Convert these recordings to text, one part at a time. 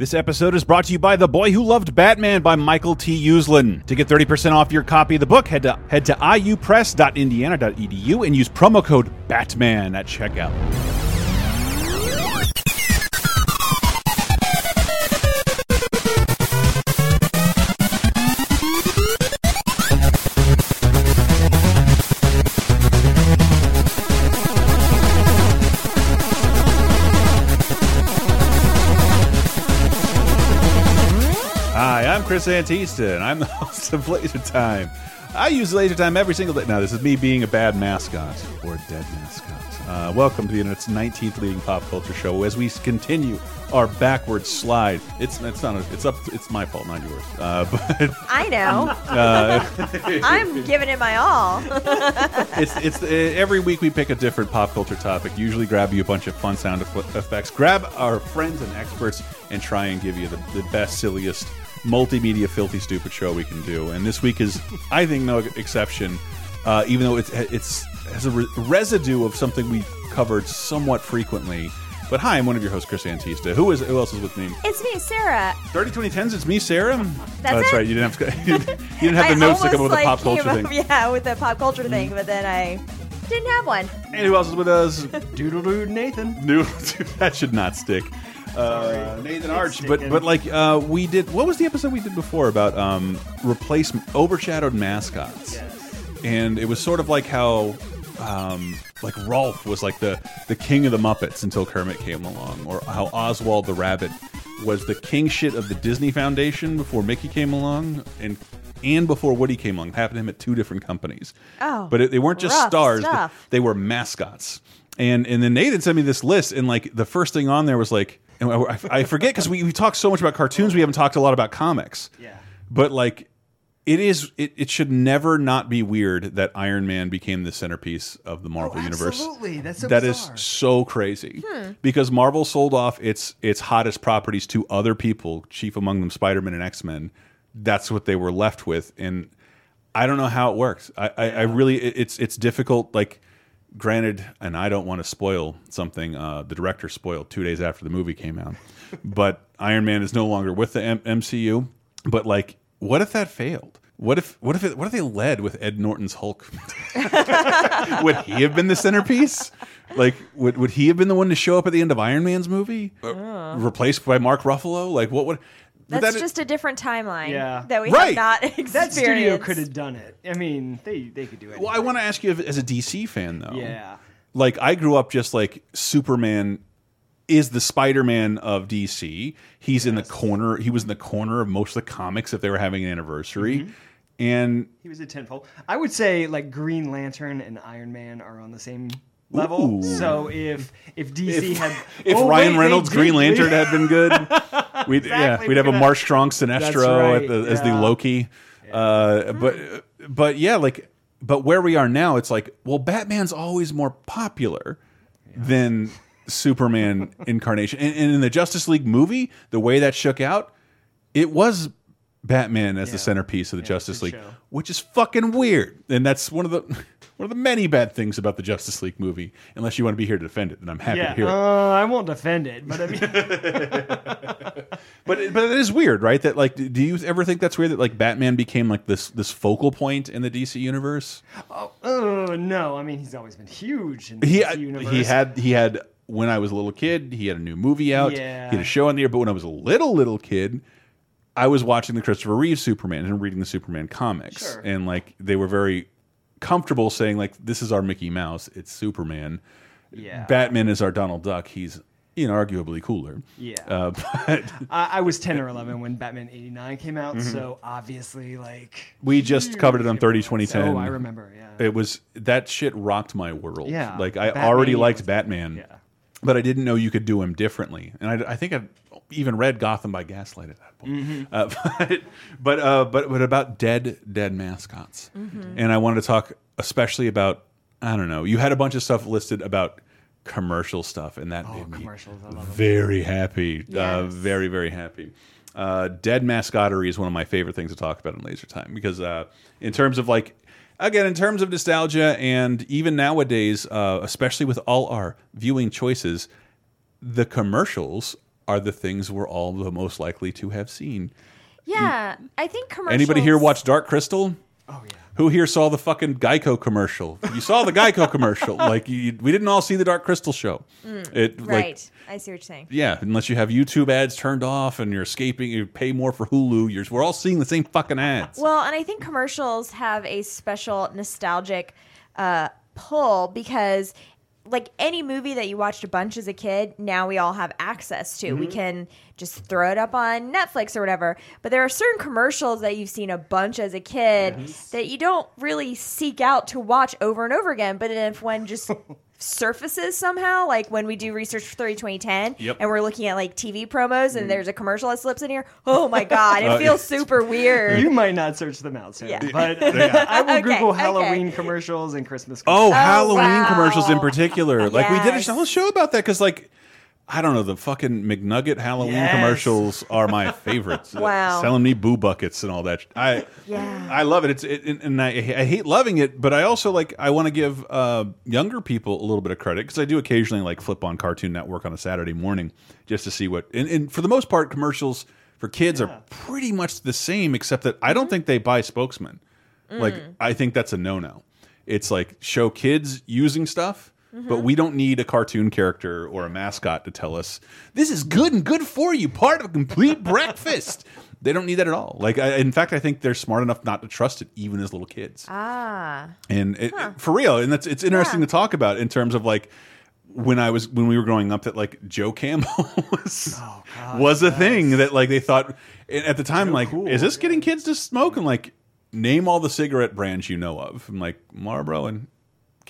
This episode is brought to you by The Boy Who Loved Batman by Michael T. Uslan. To get 30% off your copy of the book, head to head to iupress.indiana.edu and use promo code BATMAN at checkout. Chris Antista, and I'm the host of Laser Time. I use Laser Time every single day. Now, this is me being a bad mascot or dead mascot. Uh, welcome to the internet's 19th leading pop culture show as we continue our backward slide. It's it's not a, it's up it's my fault, not yours. Uh, but I know. uh, I'm giving it my all. it's it's uh, every week we pick a different pop culture topic. Usually, grab you a bunch of fun sound effects, grab our friends and experts, and try and give you the, the best, silliest, multimedia, filthy, stupid show we can do. And this week is, I think, no exception. Uh, even though it's it's has a re residue of something we covered somewhat frequently. But hi, I'm one of your hosts, Chris Antista. Who is who else is with me? it's me, Sarah. 30 2010s. It's me, Sarah. That's oh, that's it? right. You didn't have to, you didn't have the notes to come up almost, with a pop culture came thing. Yeah, with the pop culture thing, but then I didn't have one. And who else is with us? Doodle doo Nathan. New that should not stick. Uh, Nathan Arch, but but like uh, we did. What was the episode we did before about um, replace overshadowed mascots? And it was sort of like how um, like Rowlf was like the the king of the Muppets until Kermit came along, or how Oswald the Rabbit was the king shit of the Disney Foundation before Mickey came along, and and before Woody came along. It happened to him at two different companies. Oh, but it, they weren't just stars; they- they were mascots. And and then Nathan sent me this list, and like the first thing on there was like, and I, I forget because we we talked so much about cartoons, we haven't talked a lot about comics. Yeah. But like, it is it, it should never not be weird that Iron Man became the centerpiece of the Marvel Oh, universe. absolutely. That's so That is bizarre. so crazy hmm. because Marvel sold off its its hottest properties to other people, chief among them Spider Man and X Men. That's what they were left with, and I don't know how it works. I, I, I really it, it's it's difficult. Like, granted, and I don't want to spoil something. Uh, the director spoiled two days after the movie came out, but Iron Man is no longer with the M MCU. But like, what if that failed? What if what if it, what if they led with Ed Norton's Hulk? would he have been the centerpiece? Like, would would he have been the one to show up at the end of Iron Man's movie, Uh, replaced by Mark Ruffalo? Like, what would? But That's that- just a different timeline Yeah. that we Right. have not experienced. That studio could have done it. I mean, they they could do it. Well, I want to ask you if, as a DC fan though. Yeah. Like I grew up just like Superman is the Spider-Man of DC. He's in the corner. He was in the corner of most of the comics if they were having an anniversary. Mm-hmm. And He was a tenfold. I would say like Green Lantern and Iron Man are on the same level. Ooh. So if if DC if, had if Oh, Ryan wait, Reynolds Green Lantern had been good, we'd yeah, we'd have a Mark Strong Sinestro right, at the, as the yeah. Loki. Uh, but but yeah, like but where we are now, it's like well, Batman's always more popular than Superman incarnation, and, and in the Justice League movie, the way that shook out, it was. Batman as the centerpiece of the Yeah, Justice League, show. which is fucking weird, and that's one of the one of the many bad things about the Justice League movie. Unless you want to be here to defend it, and I'm happy Yeah. to hear it. Uh, I won't defend it, but I mean, But but it is weird, right? That like, do you ever think that's weird that like Batman became like this this focal point in the DC universe? oh, oh, no. I mean, he's always been huge in the He DC universe. he had he had when I was a little kid, he had a new movie out. Yeah. He had a show on the air. But when I was a little little kid, I was watching the Christopher Reeve Superman and reading the Superman comics, Sure. and like they were very comfortable saying like this is our Mickey Mouse, it's Superman. Yeah. Batman is our Donald Duck. He's inarguably cooler. Yeah. Uh, but I, I was 10 or 11 when Batman 89 came out, Mm-hmm. so obviously, like. we just covered it on 30 2010. Oh, I remember, yeah. It was that shit rocked my world. Yeah, like I Batman already liked Batman, yeah. but I didn't know you could do him differently. And I, I think I even read Gotham by Gaslight at that point. Mm-hmm. Uh, but but uh, but but about dead dead mascots, and I wanted to talk especially about I don't know. You had a bunch of stuff listed about commercial stuff, and that made me love them. very happy. Uh, very, very happy. Uh, dead mascottery is one of my favorite things to talk about in Laser Time because, uh, in terms of like, again, in terms of nostalgia, and even nowadays, uh, especially with all our viewing choices, the commercials are the things we're all the most likely to have seen. Yeah, I think commercials. Anybody here watch Dark Crystal? Oh yeah. Who here saw the fucking Geico commercial? You saw the Geico commercial. Like you, we didn't all see the Dark Crystal show. it Mm, Right. like I see what you're saying. yeah, unless you have YouTube ads turned off and you're escaping, you pay more for Hulu. You're, we're all seeing the same fucking ads. Well, and I think commercials have a special nostalgic uh, pull because, like any movie that you watched a bunch as a kid, now we all have access to. We mm-hmm. can just throw it up on Netflix or whatever. But there are certain commercials that you've seen a bunch as a kid that you don't really seek out to watch over and over again. But if one just surfaces somehow, like when we do research for 30 2010 Yep. and we're looking at like TV promos and there's a commercial that slips in here, oh my God, it Uh, feels super weird. You might not search them out, Sarah, Yeah. but I will Okay, Google okay. Halloween commercials and Christmas. Oh, commercials. Halloween wow. commercials in particular. Like we did a whole show about that because, like, I don't know, the fucking McNugget Halloween Yes. commercials are my favorites. Wow. selling me boo buckets and all that. I Yeah. I love it. It's it, and I, I hate loving it, but I also like I want to give uh, younger people a little bit of credit because I do occasionally like flip on Cartoon Network on a Saturday morning just to see what. And, and for the most part, commercials for kids are pretty much the same, except that I don't think they buy spokesmen. Like I think that's a no no. It's like show kids using stuff. But we don't need a cartoon character or a mascot to tell us this is good and good for you, part of a complete breakfast. They don't need that at all. Like, I, in fact, I think they're smart enough not to trust it, even as little kids. Ah. And it, for real, and that's it's interesting Yeah. to talk about in terms of like when I was when we were growing up that like Joe Camel was Oh, was a thing that like they thought at the time like cool. is this getting kids to smoke and like name all the cigarette brands you know of I'm like Marlboro and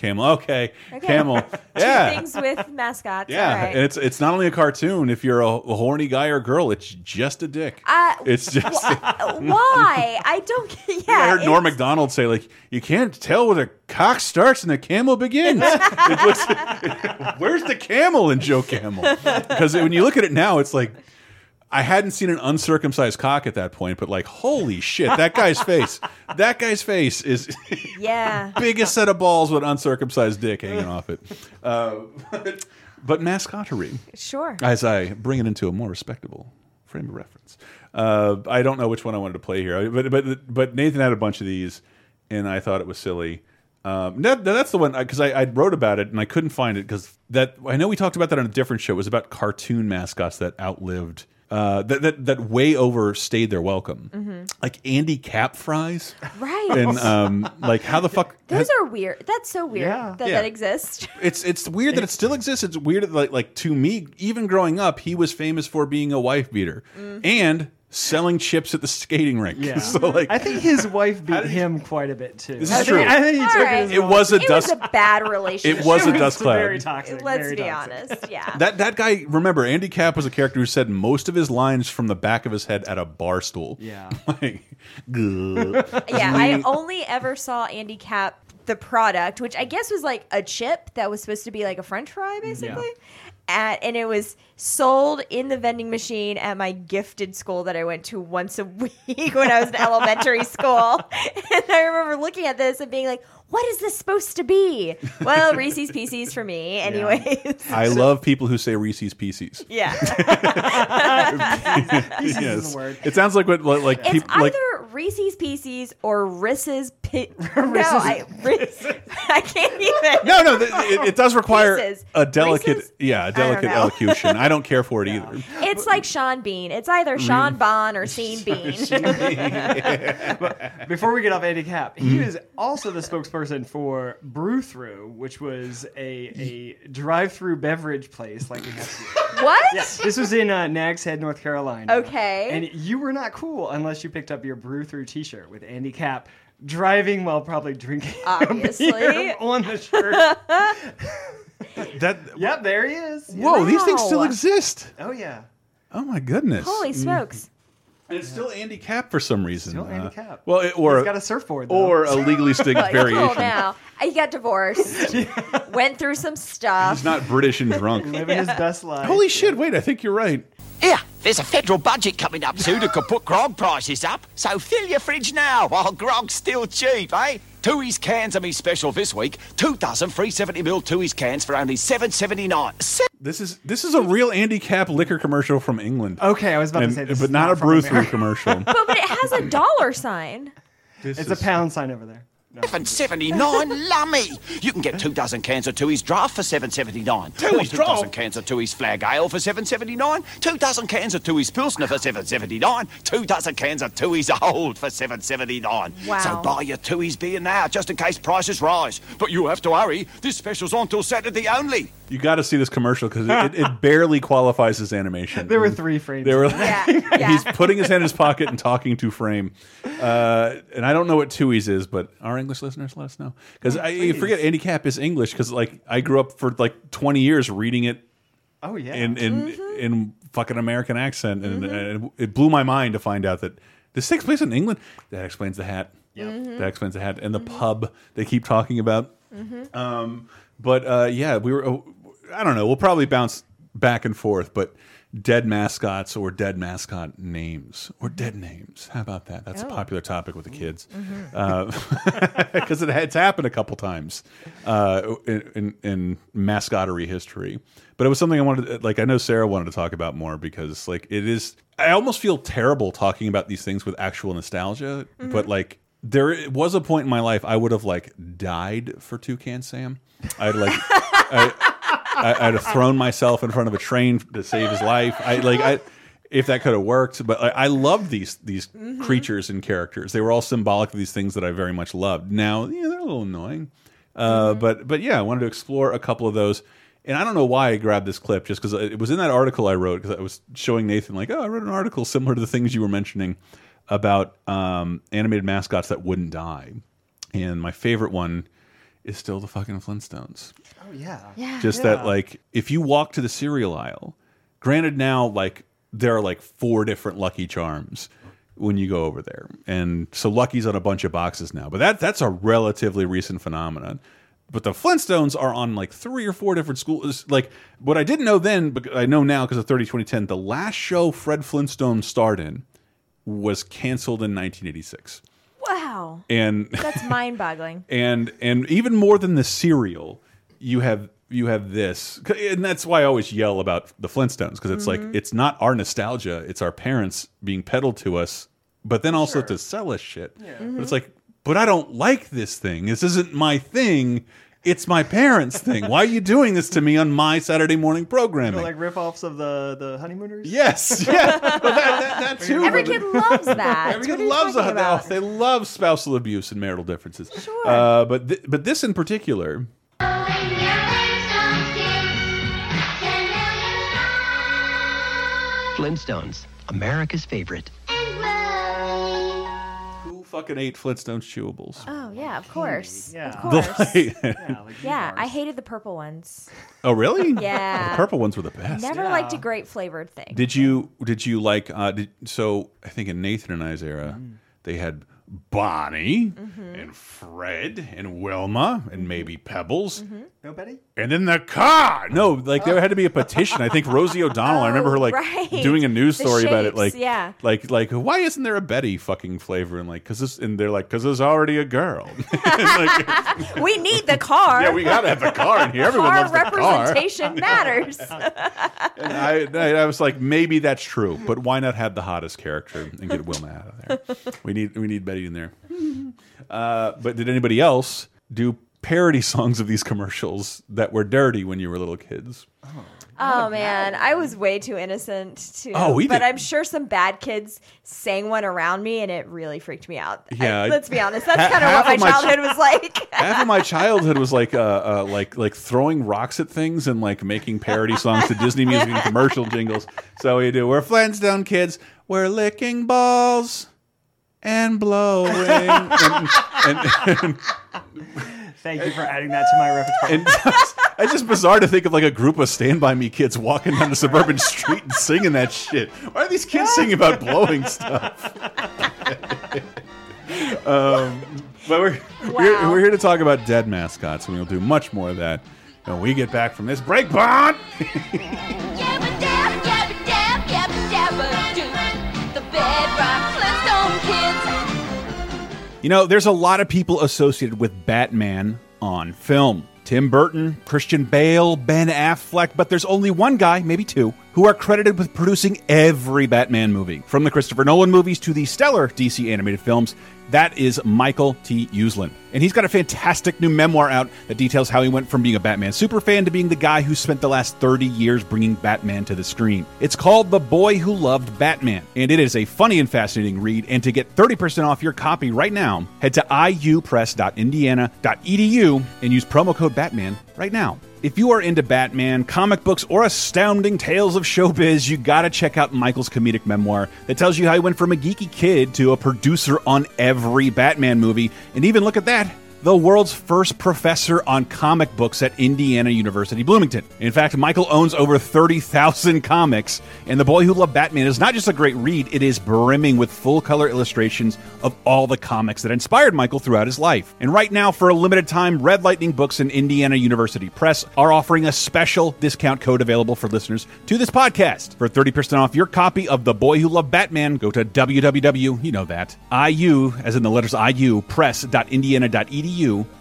Camel okay, Okay. Camel Two yeah things with mascots. yeah right. and it's it's not only a cartoon if you're a, a horny guy or girl it's just a dick Uh, it's just Why? I don't. Yeah. I heard Norm Macdonald say, like, you can't tell where the cock starts and the camel begins. Looks- where's the camel in Joe Camel? Because when you look at it now, it's like, I hadn't seen an uncircumcised cock at that point, but like, holy shit, that guy's face. That guy's face is Yeah. biggest set of balls with uncircumcised dick hanging off it. Uh, but, but mascottery Sure. as I bring it into a more respectable frame of reference. Uh, I don't know which one I wanted to play here, but but but Nathan had a bunch of these, and I thought it was silly. Um, that, that's the one because I, I wrote about it and I couldn't find it because that I know we talked about that on a different show. It was about cartoon mascots that outlived. Uh, that, that that way overstayed their welcome, like Andy Capp fries, Right. and um, like how the fuck Those are weird. That's so weird Yeah. that Yeah. that exists. it's it's weird that it still exists. It's weird that like like to me, even growing up, he was famous for being a wife beater and selling chips at the skating rink. Yeah. so like I think his wife beat did he- him quite a bit too. This I is think- true. I think he All took right. it as it well. was a It dust. was a bad relationship. It was a dust cloud. Very toxic. Let's very be toxic. honest. Yeah. That that guy, remember, Andy Capp was a character who said most of his lines from the back of his head at a bar stool. Yeah. like, yeah. I only ever saw Andy Capp the product, which I guess was like a chip that was supposed to be like a French fry, basically. At, and it was sold in the vending machine at my gifted school that I went to once a week when I was in elementary school. And I remember looking at this and being like, what is this supposed to be? Well, Reese's Pieces for me, anyways. I love people who say Reese's Pieces. Yeah. Pieces Yes, it sounds like what like, like It's people either like Reese's Pieces or Riss's Pi- No, I, Riss, I can't even. no, no. th- It, it does require Pieces. a delicate, Reese's? yeah, a I don't delicate know. elocution. I don't care for it either. It's like Sean Bean. It's either Sean Bon or Sean Bean. Before we get off Andy Capp, he Mm-hmm. was also the spokesperson for Brew Through, which was a, a drive-through beverage place like we have here. what? Yeah, this was in uh, Nags Head, North Carolina. Okay. And you were not cool unless you picked up your Brew Through T-shirt with Andy Capp driving while probably drinking a Obviously. beer on the shirt. That yep, there he is. whoa, these things still exist. Oh yeah. Oh my goodness! Holy smokes. And it's still Andy Capp for some reason. Still Andy Uh, Cap. Well, it, or He's got a surfboard. Though. or a legally stick Like, cool variation. now. He got divorced. Went through some stuff. He's not British and drunk. living his best life. Holy shit! Wait, I think you're right. Here, there's a federal budget coming up soon that could put grog prices up. So fill your fridge now while grog's still cheap, eh? Tooheys cans are me special this week. Two dozen free 70ml Tooheys cans for only seven seventy nine. This is this is a real Andy Capp liquor commercial from England. Okay, I was about And- to say this but is not, not a from Brew Through commercial. But, but it has a dollar sign. This It's a is- pound sign over there. No. Seven seventy nine, lummy. You can get two dozen cans of Tooheys Draft for seven seventy nine. Tooheys two Draft? dozen cans of Tooheys Flag Ale for seven seventy nine. Two dozen cans of Tooheys Pilsner for seven seventy nine. Two dozen cans of Tooheys Old for seven seventy nine. Wow. So buy your Tooheys beer now, just in case prices rise. But you have to hurry. This special's on till Saturday only. You got to see this commercial because it, it, it barely qualifies as animation. There were three frames. They were Yeah, yeah. he's putting his hand in his pocket and talking to frame. Uh, and I don't know what Tooheys is, but our English listeners let us know because I you forget Andy Capp is English because like I grew up for like twenty years reading it Oh yeah. in in Mm-hmm. in fucking American accent, and, and it blew my mind to find out that this takes place in England. That explains the hat. Mm-hmm. That explains the hat and the pub they keep talking about. Um, but uh, yeah, we were. oh, I don't know. We'll probably bounce back and forth, but dead mascots or dead mascot names or dead names. How about that? That's a Oh. popular topic with the mm-hmm. kids mm-hmm. uh, because it it's happened a couple times uh, in, in, in mascottery history. But it was something I wanted, to, like I know Sarah wanted to talk about more because like it is. I almost feel terrible talking about these things with actual nostalgia, mm-hmm. but like there was a point in my life I would have like died for Toucan Sam. I'd like. I, I, I'd have thrown myself in front of a train to save his life. I like I if that could have worked, but I, I love these these creatures and characters. They were all symbolic of these things that I very much loved. Now, yeah, they're a little annoying, uh, but but yeah, I wanted to explore a couple of those. And I don't know why I grabbed this clip, just because it was in that article I wrote. Because I was showing Nathan, like, oh, I wrote an article similar to the things you were mentioning about um, animated mascots that wouldn't die. And my favorite one is still the fucking Flintstones oh yeah. Yeah. just that like if you walk to the cereal aisle granted now like there are like four different lucky charms when you go over there and so lucky's on a bunch of boxes now but that that's a relatively recent phenomenon but the flintstones are on like three or four different schools like what i didn't know then but i know now because of 30 2010 the last show fred flintstone starred in was canceled in 1986 Wow. and That's mind boggling. and and even more than the cereal, you have you have this, and that's why I always yell about the Flintstones because it's like it's not our nostalgia; it's our parents being peddled to us, but then also to sell us shit. But it's like, but I don't like this thing. This isn't my thing. It's my parents' thing. Why are you doing this to me on my Saturday morning programming? like rip-offs of the the honeymooners. yes, yeah, well, that, that, that too. Every but- kid loves that. Every kid loves talking a, about? they love spousal abuse and marital differences. Sure. Uh, but th but this in particular, Flintstones, America's favorite. who fucking ate Flintstones chewables? Oh yeah, of course. Yeah. Of course. Yeah, like yeah, I hated the purple ones. oh really? Yeah. the purple ones were the best. Never Yeah. liked a grape flavored thing. Did you did you like uh did, so I think in Nathan and I's era Mm. they had Bonnie Mm-hmm. and Fred and Wilma and maybe Pebbles Mm-hmm. Nobody. and then the car. No, like there had to be a petition. I think Rosie O'Donnell. I remember her like Oh, right. doing a news story about it. Like yeah. like like why isn't there a Betty fucking flavor? And like because this and they're like because there's already a girl. Like, we need the car. yeah, we gotta have the car in here. Everyone car loves the car. representation matters. And I, I, I was like, maybe that's true, but why not have the hottest character and get Wilma out of there? We need we need Betty in there. Uh, but did anybody else do parody songs of these commercials that were dirty when you were little kids? Oh man, I was way too innocent to. Oh, we but did- I'm sure some bad kids sang one around me, and it really freaked me out. Yeah, I- let's be honest. That's Ha- kind of what my of my ch- childhood was like. Half of my childhood was like uh, uh, like like throwing rocks at things and like making parody songs to Disney music and commercial jingles. So we do. We're Flintstone kids. We're licking balls and blowing. and, and, and, Thank you for adding that to my repertoire. And it's just bizarre to think of like a group of Stand By Me kids walking down the suburban street and singing that shit. Why are these kids singing about blowing stuff? um, but we're, we're, we're here to talk about dead mascots, and we'll do much more of that when we get back from this break, Bond. Yabba You know, there's a lot of people associated with Batman on film. Tim Burton, Christian Bale, Ben Affleck, but there's only one guy, maybe two, who are credited with producing every Batman movie. From the Christopher Nolan movies to the stellar DC animated films, that is Michael T. Uslan. And he's got a fantastic new memoir out that details how he went from being a Batman superfan to being the guy who spent the last 30 years bringing Batman to the screen. It's called The Boy Who Loved Batman, and it is a funny and fascinating read. And to get 30% off your copy right now, head to iupress.indiana.edu and use promo code Batman right now. If you are into Batman, comic books, or astounding tales of showbiz, you gotta check out Michael's comedic memoir that tells you how he went from a geeky kid to a producer on every Batman movie. And even look at that, the world's first professor on comic books at Indiana University Bloomington. In fact, Michael owns over 30,000 comics, and The Boy Who Loved Batman is not just a great read, it is brimming with full color illustrations of all the comics that inspired Michael throughout his life. And right now, for a limited time, Red Lightning Books and Indiana University Press are offering a special discount code available for listeners to this podcast. For 30% off your copy of The Boy Who Loved Batman, go to www, you know that, IU, as in the letters IU, press.indiana.edu.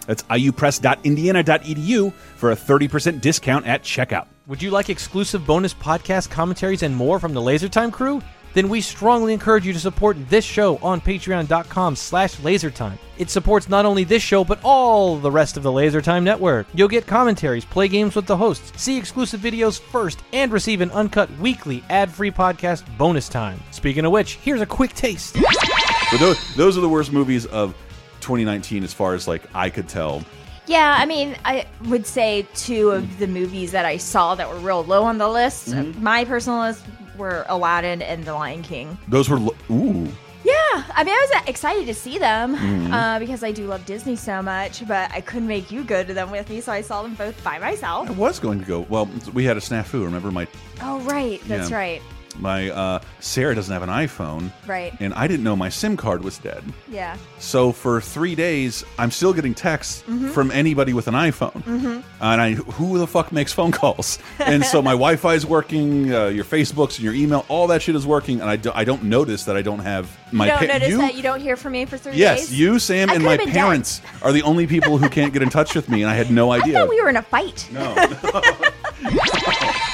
That's iupress.indiana.edu for a 30% discount at checkout. Would you like exclusive bonus podcast commentaries and more from the LaserTime crew? Then we strongly encourage you to support this show on patreon.com slash lasertime. It supports not only this show, but all the rest of the LaserTime network. You'll get commentaries, play games with the hosts, see exclusive videos first, and receive an uncut weekly ad-free podcast bonus time. Speaking of which, here's a quick taste. But those, those are the worst movies of 2019 as far as like I could tell. Yeah, I mean, I would say two of the movies that I saw that were real low on the list. Mm-hmm. My personal list were Aladdin and The Lion King. Those were lo- ooh. Yeah, I mean, I was uh, excited to see them Mm-hmm. uh, because I do love Disney so much, but I couldn't make you go to them with me, so I saw them both by myself. I was going to go. Well, we had a snafu. Remember my Oh, right, that's Yeah. right. My uh, Sarah doesn't have an iPhone, Right. And I didn't know my SIM card was dead. Yeah. So for three days, I'm still getting texts Mm-hmm. from anybody with an iPhone, and I who the fuck makes phone calls? and so my Wi-Fi is working, uh, your Facebooks and your email, all that shit is working, and I, do, I don't notice that I don't have my. you don't notice you- that you don't hear from me for three Yes, days? Yes, you, Sam, I and my could've dead. parents are the only people who can't get in touch with me, and I had no I idea. thought we were in a fight. no.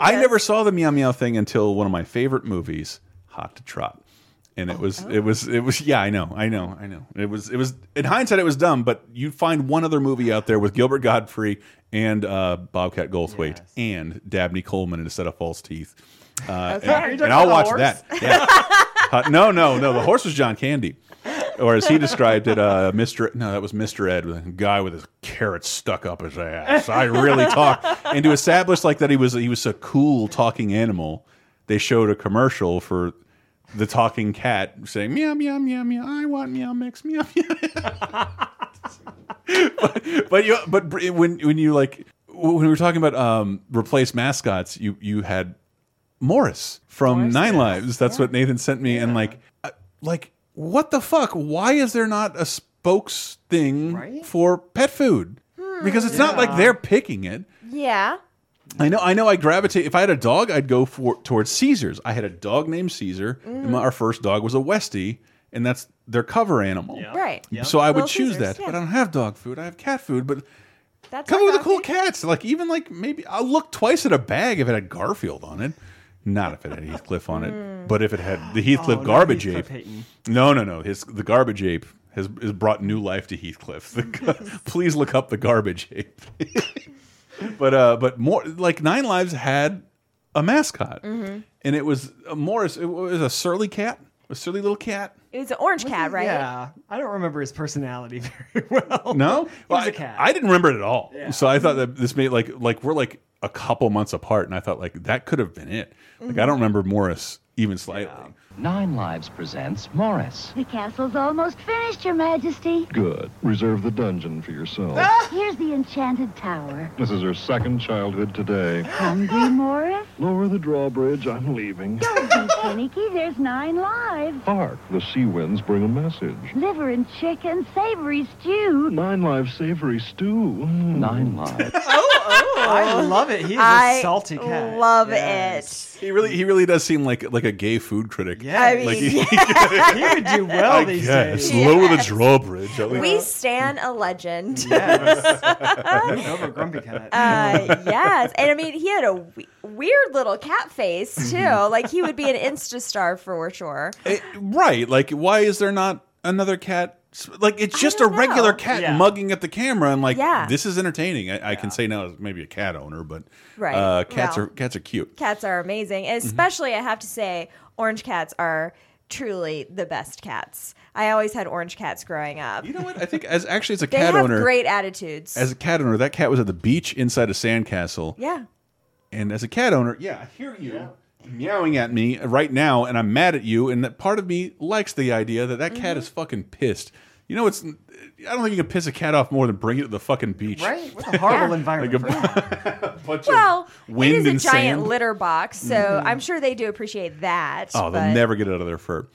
I never saw the meow meow thing until one of my favorite movies, Hot to Trot. And it was it was it was yeah, I know, I know, I know. It was it was in hindsight it was dumb, but you'd find one other movie out there with Gilbert Gottfried and uh, Bobcat Goldthwait Yes. and Dabney Coleman in a set of false teeth. Uh, Are and, and I'll watch the that. Yeah. Uh, no, no, no. The horse was John Candy, or as he described it, uh, Mr. No, that was Mr. Ed, a guy with his carrots stuck up his ass. I really talk, and to establish like that he was he was a cool talking animal. They showed a commercial for the talking cat saying meow meow meow meow. I want meow mix meow meow. but, but you but when when you like when we were talking about um replace mascots, you you had Morris from Nine Lives. That's what Nathan sent me, and like, uh, like what the fuck? Why is there not a spokes thing Right? for pet food? Hmm. Because it's not like they're picking it. Yeah. I know. I know. I gravitate. If I had a dog, I'd go for towards Caesars. I had a dog named Caesar, and mm. my, our first dog was a Westie, and that's their cover animal. Right. So I would choose Caesars, that, yeah. but I don't have dog food. I have cat food, but That's Come our with the cool coffee. cats. Like even like maybe I'll look twice at a bag if it had Garfield on it. Not if it had Heathcliff on it, but if it had the Heathcliff Oh, garbage Heathcliff ape. Hayton. No, no, no. His the garbage ape has, has brought new life to Heathcliff. The, please look up the garbage ape. but uh, but more like Nine Lives had a mascot, Mm-hmm. and it was a Morris. It was a surly cat, a silly little cat. It was an orange cat, right? Yeah, I don't remember his personality very well. No, he Well, was I, a cat. I didn't remember it at all. Yeah. So I thought that this made like like we're like a couple months apart, and I thought like that could have been it. Like I don't remember Morris even slightly. Nine Lives presents Morris. The castle's almost finished, Your Majesty. Good. Reserve the dungeon for yourself. Here's the enchanted tower. This is her second childhood today. Hungry, Morris? Lower the drawbridge. I'm leaving. Don't be finicky. There's nine lives. Hark, the sea winds bring a message. Liver and chicken, savory stew. Nine lives savory stew. Mm. Nine Lives. Oh, oh! I love it. He's a I salty cat. I love Yes. He really, he really does seem like like a gay food critic. Yeah, I mean, Like he, he would do well I these guess. days. Lower the drawbridge. at least. We stand a legend. Yes. Over Grumpy Cat. Uh, yes, and I mean he had a weird little cat face too. Like he would be an Insta star for sure. Eh, right. Like, why is there not another cat? Like, it's just a regular know. cat Yeah. mugging at the camera, and like, Yeah. this is entertaining. I, I can say now, as maybe a cat owner, but Right. uh, cats Well. are cats are cute. Cats are amazing, Mm-hmm. especially I have to say, orange cats are truly the best cats. I always had orange cats growing up. You know what? I think as actually as a they cat have owner, great attitudes. as a cat owner, that cat was at the beach inside a sandcastle, yeah. and as a cat owner, yeah, I hear you. Meowing at me right now, and I'm mad at you. And that part of me likes the idea that that cat is fucking pissed. You know, it's. I don't think you can piss a cat off more than bring it to the fucking beach. Right? What a horrible environment. Like a, bunch Well, of wind it is a and giant sand. litter box, so Mm-hmm. I'm sure they do appreciate that. Oh, they'll never get out of their fur.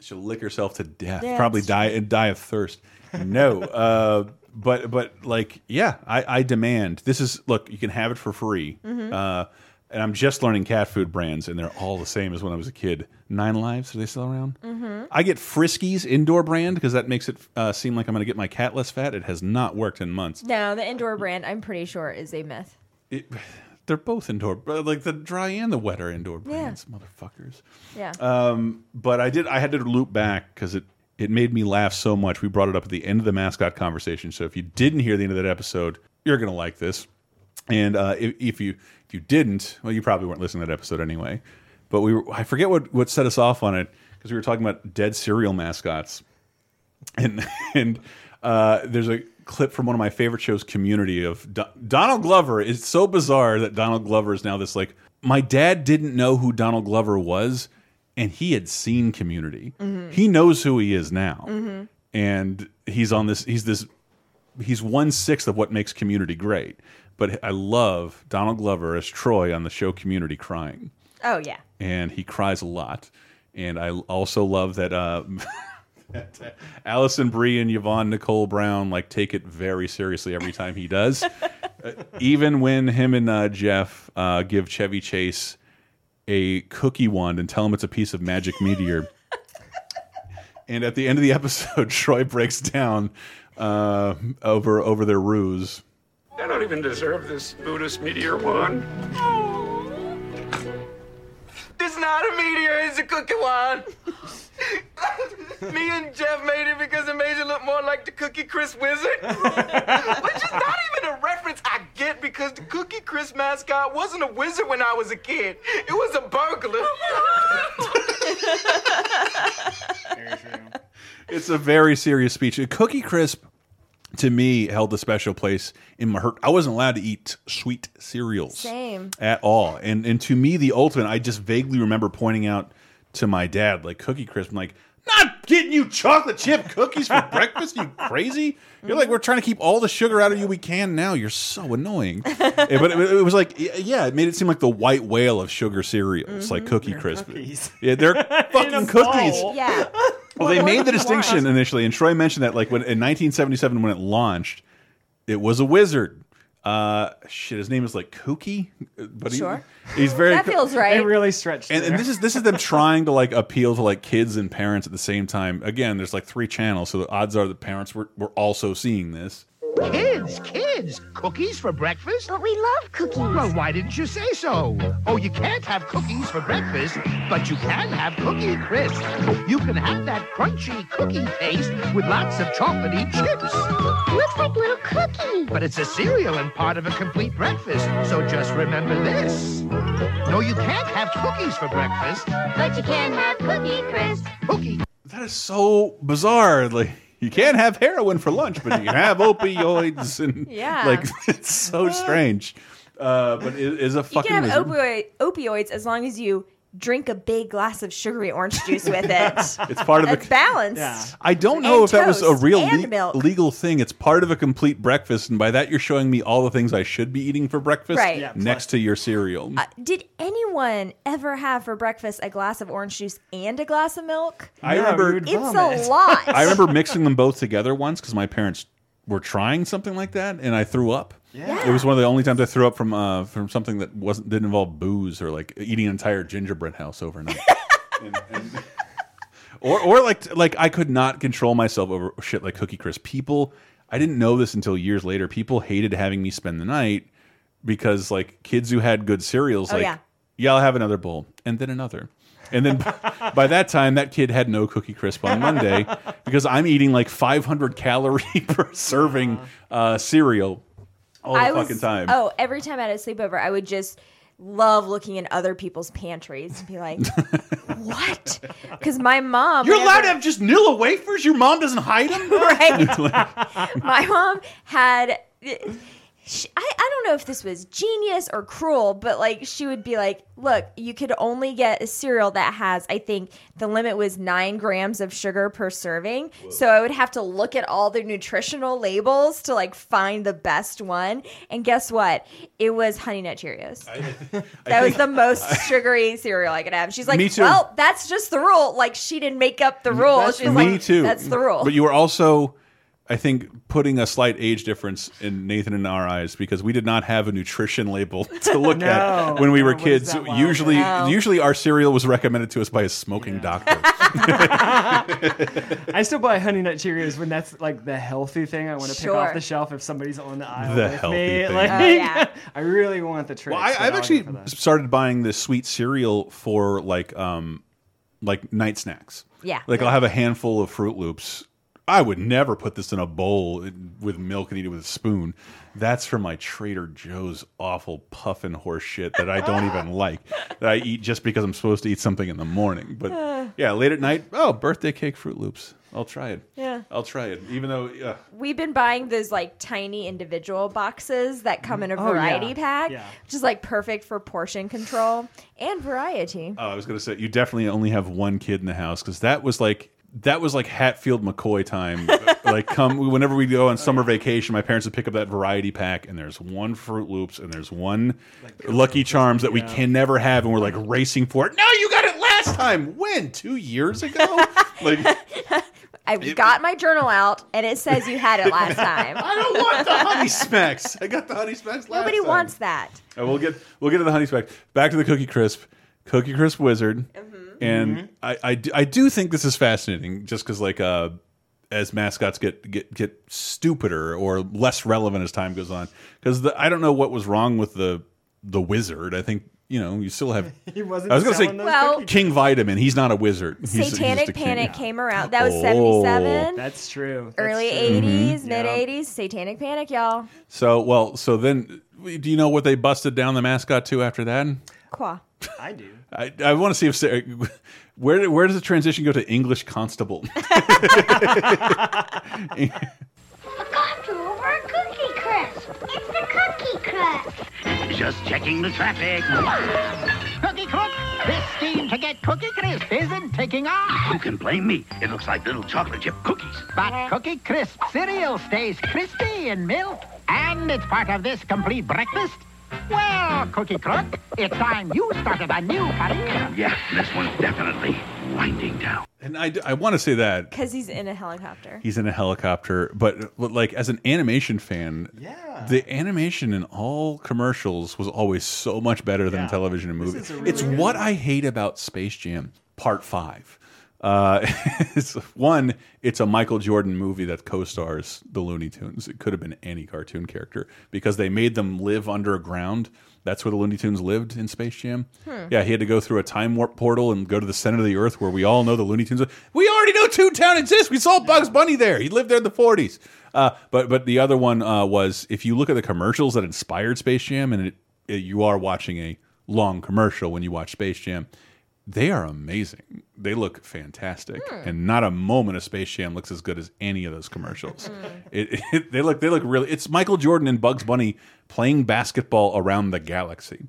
She'll lick herself to death. Yeah, Probably die and die of thirst. No, uh, but but like yeah, I, I demand. This is look. You can have it for free. Mm-hmm. Uh, and I'm just learning cat food brands, and they're all the same as when I was a kid. Nine Lives, are they still around? Mm-hmm. I get Friskies indoor brand because that makes it uh, seem like I'm going to get my cat less fat. It has not worked in months. No, the indoor brand, I'm pretty sure, is a myth. It, they're both indoor, like the dry and the wet are indoor brands, motherfuckers. Yeah. Um, but I did. I had to loop back because it it made me laugh so much. We brought it up at the end of the mascot conversation. So if you didn't hear the end of that episode, you're gonna like this. And uh, if, if you if you didn't, well, you probably weren't listening to that episode anyway. But we were, I forget what what set us off on it because we were talking about dead cereal mascots, and and uh, there's a clip from one of my favorite shows, Community, of Do Donald Glover. It's so bizarre that Donald Glover is now this like. My dad didn't know who Donald Glover was, and he had seen Community. He knows who he is now, and he's on this. He's this. He's one sixth of what makes Community great. But I love Donald Glover as Troy on the show Community crying oh yeah. and he cries a lot. And I also love that, uh, that uh, Alison Brie and Yvette Nicole Brown like take it very seriously every time he does. Uh, even when him and uh, Jeff uh, give Chevy Chase a cookie wand and tell him it's a piece of magic meteor. and at the end of the episode, Troy breaks down uh, over over their ruse. I don't even deserve this Buddhist meteor wand. It's not a meteor, it's a cookie wand. Me and Jeff made it because it made you look more like the Cookie Crisp Wizard. Which is not even a reference I get because the Cookie Crisp mascot wasn't a wizard when I was a kid. It was a burglar. Very true. It's a very serious speech. A cookie Crisp, to me, held a special place in my heart. I wasn't allowed to eat sweet cereals Same. at all, and and to me, the ultimate. I just vaguely remember pointing out to my dad, like Cookie Crisp, I'm like. Not getting you chocolate chip cookies for breakfast, you crazy! You're like mm-hmm. we're trying to keep all the sugar out of you we can now. You're so annoying. Yeah, but it, it was like, yeah, it made it seem like the white whale of sugar cereals, like mm-hmm. Cookie Crisp. cookies. Yeah, they're fucking cookies. Yeah. Well, they made the do you distinction initially, and Troy mentioned that, like when in 1977 when it launched, it was a wizard. Uh, shit, his name is like Kooky, but he- Sure. he's very. That feels They right. really stretched. and, and this is this is them trying to like appeal to like kids and parents at the same time. Again, there's like three channels, so the odds are the parents were, were also seeing this. Kids, kids, cookies for breakfast? But we love cookies. Well, why didn't you say so? Oh, you can't have cookies for breakfast, but you can have Cookie Crisp. You can have that crunchy cookie taste with lots of chocolatey chips. Looks like little cookies. But it's a cereal and part of a complete breakfast, so just remember this. No, you can't have cookies for breakfast. But you can have Cookie Crisp. Cookie That is so bizarre. Like you can't have heroin for lunch, but you can have opioids, and Yeah. like it's so strange. Uh, but it is a You fucking. can have opioid, opioids as long as you drink a big glass of sugary orange juice with it. It's part of That's a balanced. I don't know And if that was a real le- milk. legal thing. It's part of a complete breakfast, and by that you're showing me all the things I should be eating for breakfast Right. Yeah, next to your cereal. Uh, did anyone ever have for breakfast a glass of orange juice and a glass of milk? I remember It's a lot. I remember mixing them both together once because my parents were trying something like that, and I threw up. Yeah. It was one of the only times I threw up from uh, from something that wasn't didn't involve booze or like eating an entire gingerbread house overnight. And- and- or or like like I could not control myself over shit like Cookie Crisp. People, I didn't know this until years later. People hated having me spend the night because like kids who had good cereals, Oh, like yeah. I'll have another bowl and then another. And then by that time, that kid had no Cookie Crisp on Monday because I'm eating like 500 calorie per serving uh, cereal all the I fucking was, time. Oh, every time I had a sleepover, I would just love looking in other people's pantries and be like, "What?" Because my mom, You're allowed to have just Nilla wafers. Your mom doesn't hide them, right? my mom had. She, I, I don't know if this was genius or cruel, but like she would be like, "Look, you could only get a cereal that has, I think the limit was nine grams of sugar per serving. So I would have to look at all the nutritional labels to like find the best one. And guess what? It was Honey Nut Cheerios. that was the most sugary cereal I could have. She's like, Me too. "Well, that's just the rule." Like she didn't make up the rule. She's Me like, too. That's the rule. But you were also, I think, putting a slight age difference in Nathan and our eyes because we did not have a nutrition label to look No. at when we were No, what is kids. Usually, No. usually our cereal was recommended to us by a smoking doctor. I still buy Honey Nut Cheerios when that's like the healthy thing I want to pick off the shelf if somebody's on the aisle The with healthy me. thing. Like, Oh, yeah. I really want the treats. Well, I, I've actually go for that. started buying this sweet cereal for like um like night snacks. Yeah. Like I'll have a handful of Froot Loops. I would never put this in a bowl with milk and eat it with a spoon. That's for my Trader Joe's awful puffin horse shit that I don't even like. That I eat just because I'm supposed to eat something in the morning. But yeah, late at night, oh, birthday cake Froot Loops. I'll try it. Yeah. I'll try it. Even though uh, We've been buying those like tiny individual boxes that come in a Oh, yeah. variety pack, Yeah. which is like perfect for portion control and variety. Oh, I was gonna say you definitely only have one kid in the house because that was like that was like Hatfield McCoy time. like come whenever we go on summer vacation, my parents would pick up that variety pack, and there's one Froot Loops and there's one Lucky Charms that we can never have, and we're like racing for it. No, you got it last time. When two years ago? like I got my journal out and it says you had it last time. I don't want the Honey Smacks. I got the Honey Smacks last Nobody time. wants that. Uh, we'll get we'll get to the honey speck. Back to the cookie crisp, cookie crisp wizard, and I, I do- I do think this is fascinating, just because like uh, as mascots get get get stupider or less relevant as time goes on. Because I don't know what was wrong with the the wizard. I think you know you still have. He wasn't I was gonna say Well- cookies. King Vitaman. He's not a wizard. He's, he's just a Satanic king. Panic came around. That was Oh. 77. That's true. That's Early true. 80s, Mm-hmm. mid Yeah. 80s, Satanic Panic, y'all. So well, so then, do you know what they busted down the mascot to after that? Qua. I do. I, I want to see if Sarah, where where does the transition go to English constable? Got you over a cookie crisp. It's the cookie crisp. Just checking the traffic. Cookie Crook, this scheme to get Cookie Crisp isn't taking off. Who can blame me? It looks like little chocolate chip cookies. But Cookie Crisp cereal stays crispy in milk, and it's part of this complete breakfast. Well, Cookie Crook, it's time you started a new career. Yeah, this one's definitely winding down. and I, I want to say that Because he's in a helicopter. he's in a helicopter, but, but like as an animation fan, Yeah. the animation in all commercials was always so much better than Yeah. television and movies. really it's good what I hate about Space Jam Part Five. Uh, it's one. It's a Michael Jordan movie that co-stars the Looney Tunes. It could have been any cartoon character because they made them live underground. That's where the Looney Tunes lived in Space Jam. Yeah, he had to go through a time warp portal and go to the center of the Earth where we all know the Looney Tunes. We already know Toontown exists. We saw Bugs Bunny there. He lived there in the forties. Uh, but but the other one uh, was if you look at the commercials that inspired Space Jam, and it, it, you are watching a long commercial when you watch Space Jam they are amazing. They look fantastic, hmm. and not a moment of Space Jam looks as good as any of those commercials. Hmm. it, it- they look they look really. It's Michael Jordan and Bugs Bunny playing basketball around the galaxy.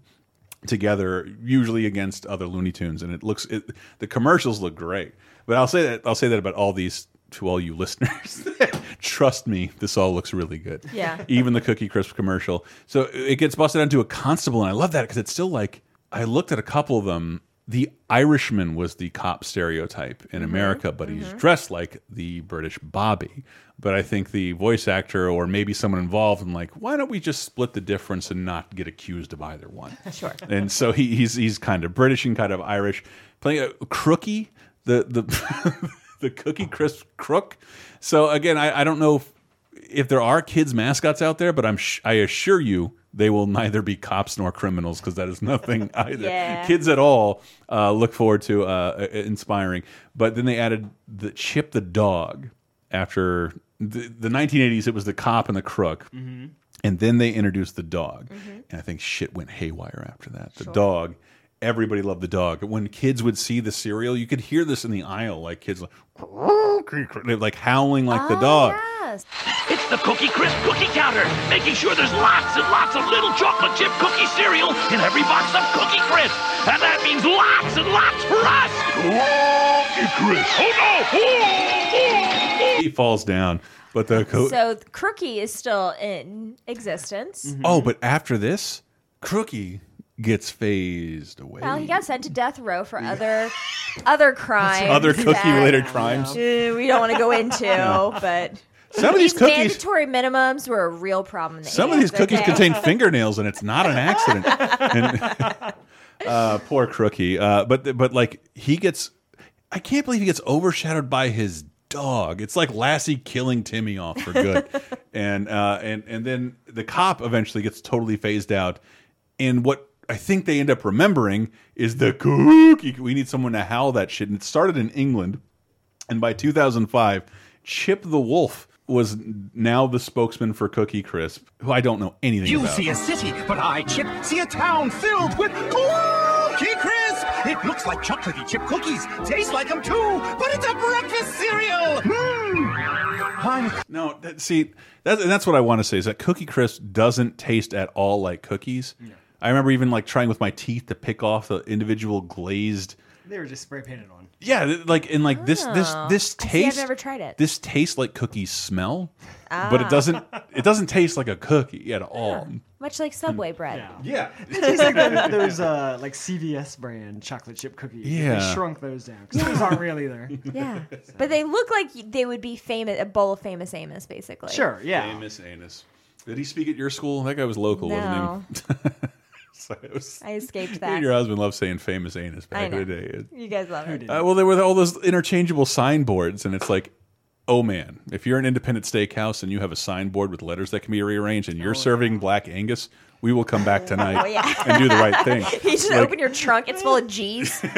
together, usually against other Looney Tunes, and it looks it, the commercials look great. But I'll say that I'll say that about all these to all you listeners. Trust me, this all looks really good. Yeah. Even the Cookie Crisp commercial. So it gets busted into a constable, and I love that because it's still like I looked at a couple of them. The Irishman was the cop stereotype in mm-hmm. America, but he's mm-hmm. dressed like the British Bobby. But I think the voice actor or maybe someone involved, I'm like, why don't we just split the difference and not get accused of either one? Sure. And so he, he's he's kind of British and kind of Irish, playing a crookie, the the the Cookie Crisp crook. So again, I, I don't know if, if there are kids mascots out there, but I'm sh I assure you they will neither be cops nor criminals because that is nothing either. Yeah. Kids at all uh, look forward to uh, inspiring. But then they added the Chip the dog after the, the 1980s. It was the cop and the crook. And then they introduced the dog. And I think shit went haywire after that. The dog, everybody loved the dog. When kids would see the cereal, you could hear this in the aisle, like kids like, they're like howling like the oh, dog. Yes. It's the Cookie Crisp cookie counter, making sure there's lots and lots of little chocolate chip cookie cereal in every box of Cookie Crisp. And that means lots and lots for us. Cookie Crisp. Oh no! Oh, oh, oh. He falls down. But the co So Crookie is still in existence. oh, but after this, Crookie gets phased away. Well, he got sent to death row for other other crimes. Other cookie-related crimes. uh, we don't want to go into, but Some of these cookies, mandatory minimums were a real problem. Some of these cookies okay? contain fingernails, and it's not an accident. And, uh, poor Crookie. Uh, but but like he gets, I can't believe he gets overshadowed by his dog. It's like Lassie killing Timmy off for good, and uh, and and then the cop eventually gets totally phased out. And what I think they end up remembering is the cookie. We need someone to howl that shit. And it started in England, and by 2005, Chip the Wolf was now the spokesman for Cookie Crisp, who I don't know anything You about. see a city, but I, Chip, see a town filled with Cookie Crisp. It looks like chocolatey chip cookies, tastes like them too, but it's a breakfast cereal. Mmm. No, that, see, that, that's what I want to say is that Cookie Crisp doesn't taste at all like cookies. I remember even like trying with my teeth to pick off the individual glazed. They were just spray painted on. Yeah, like and like this this Oh. this I see, I've never tried it. This tastes like cookies smell, but it Ah. doesn't. It doesn't taste like a cookie at all. Much like Subway bread. Yeah. It tastes like those, those uh, like CVS brand chocolate chip cookies. Yeah. They shrunk those down because those aren't real either. Yeah. But they look like they would be famous, a bowl of famous Amos, basically. Sure, yeah. Famous anus. Did he speak at your school? That guy was local, No. wasn't he? so it was, I escaped you that. and your husband loved saying famous anus back I in know. the day. You guys love it. Uh, well, there were all those interchangeable signboards, and it's like, oh man, if you're an independent steakhouse and you have a signboard with letters that can be rearranged, and you're serving Black Angus, we will come back tonight Oh, yeah. and do the right thing. You just Like, open your trunk, it's full of G's. and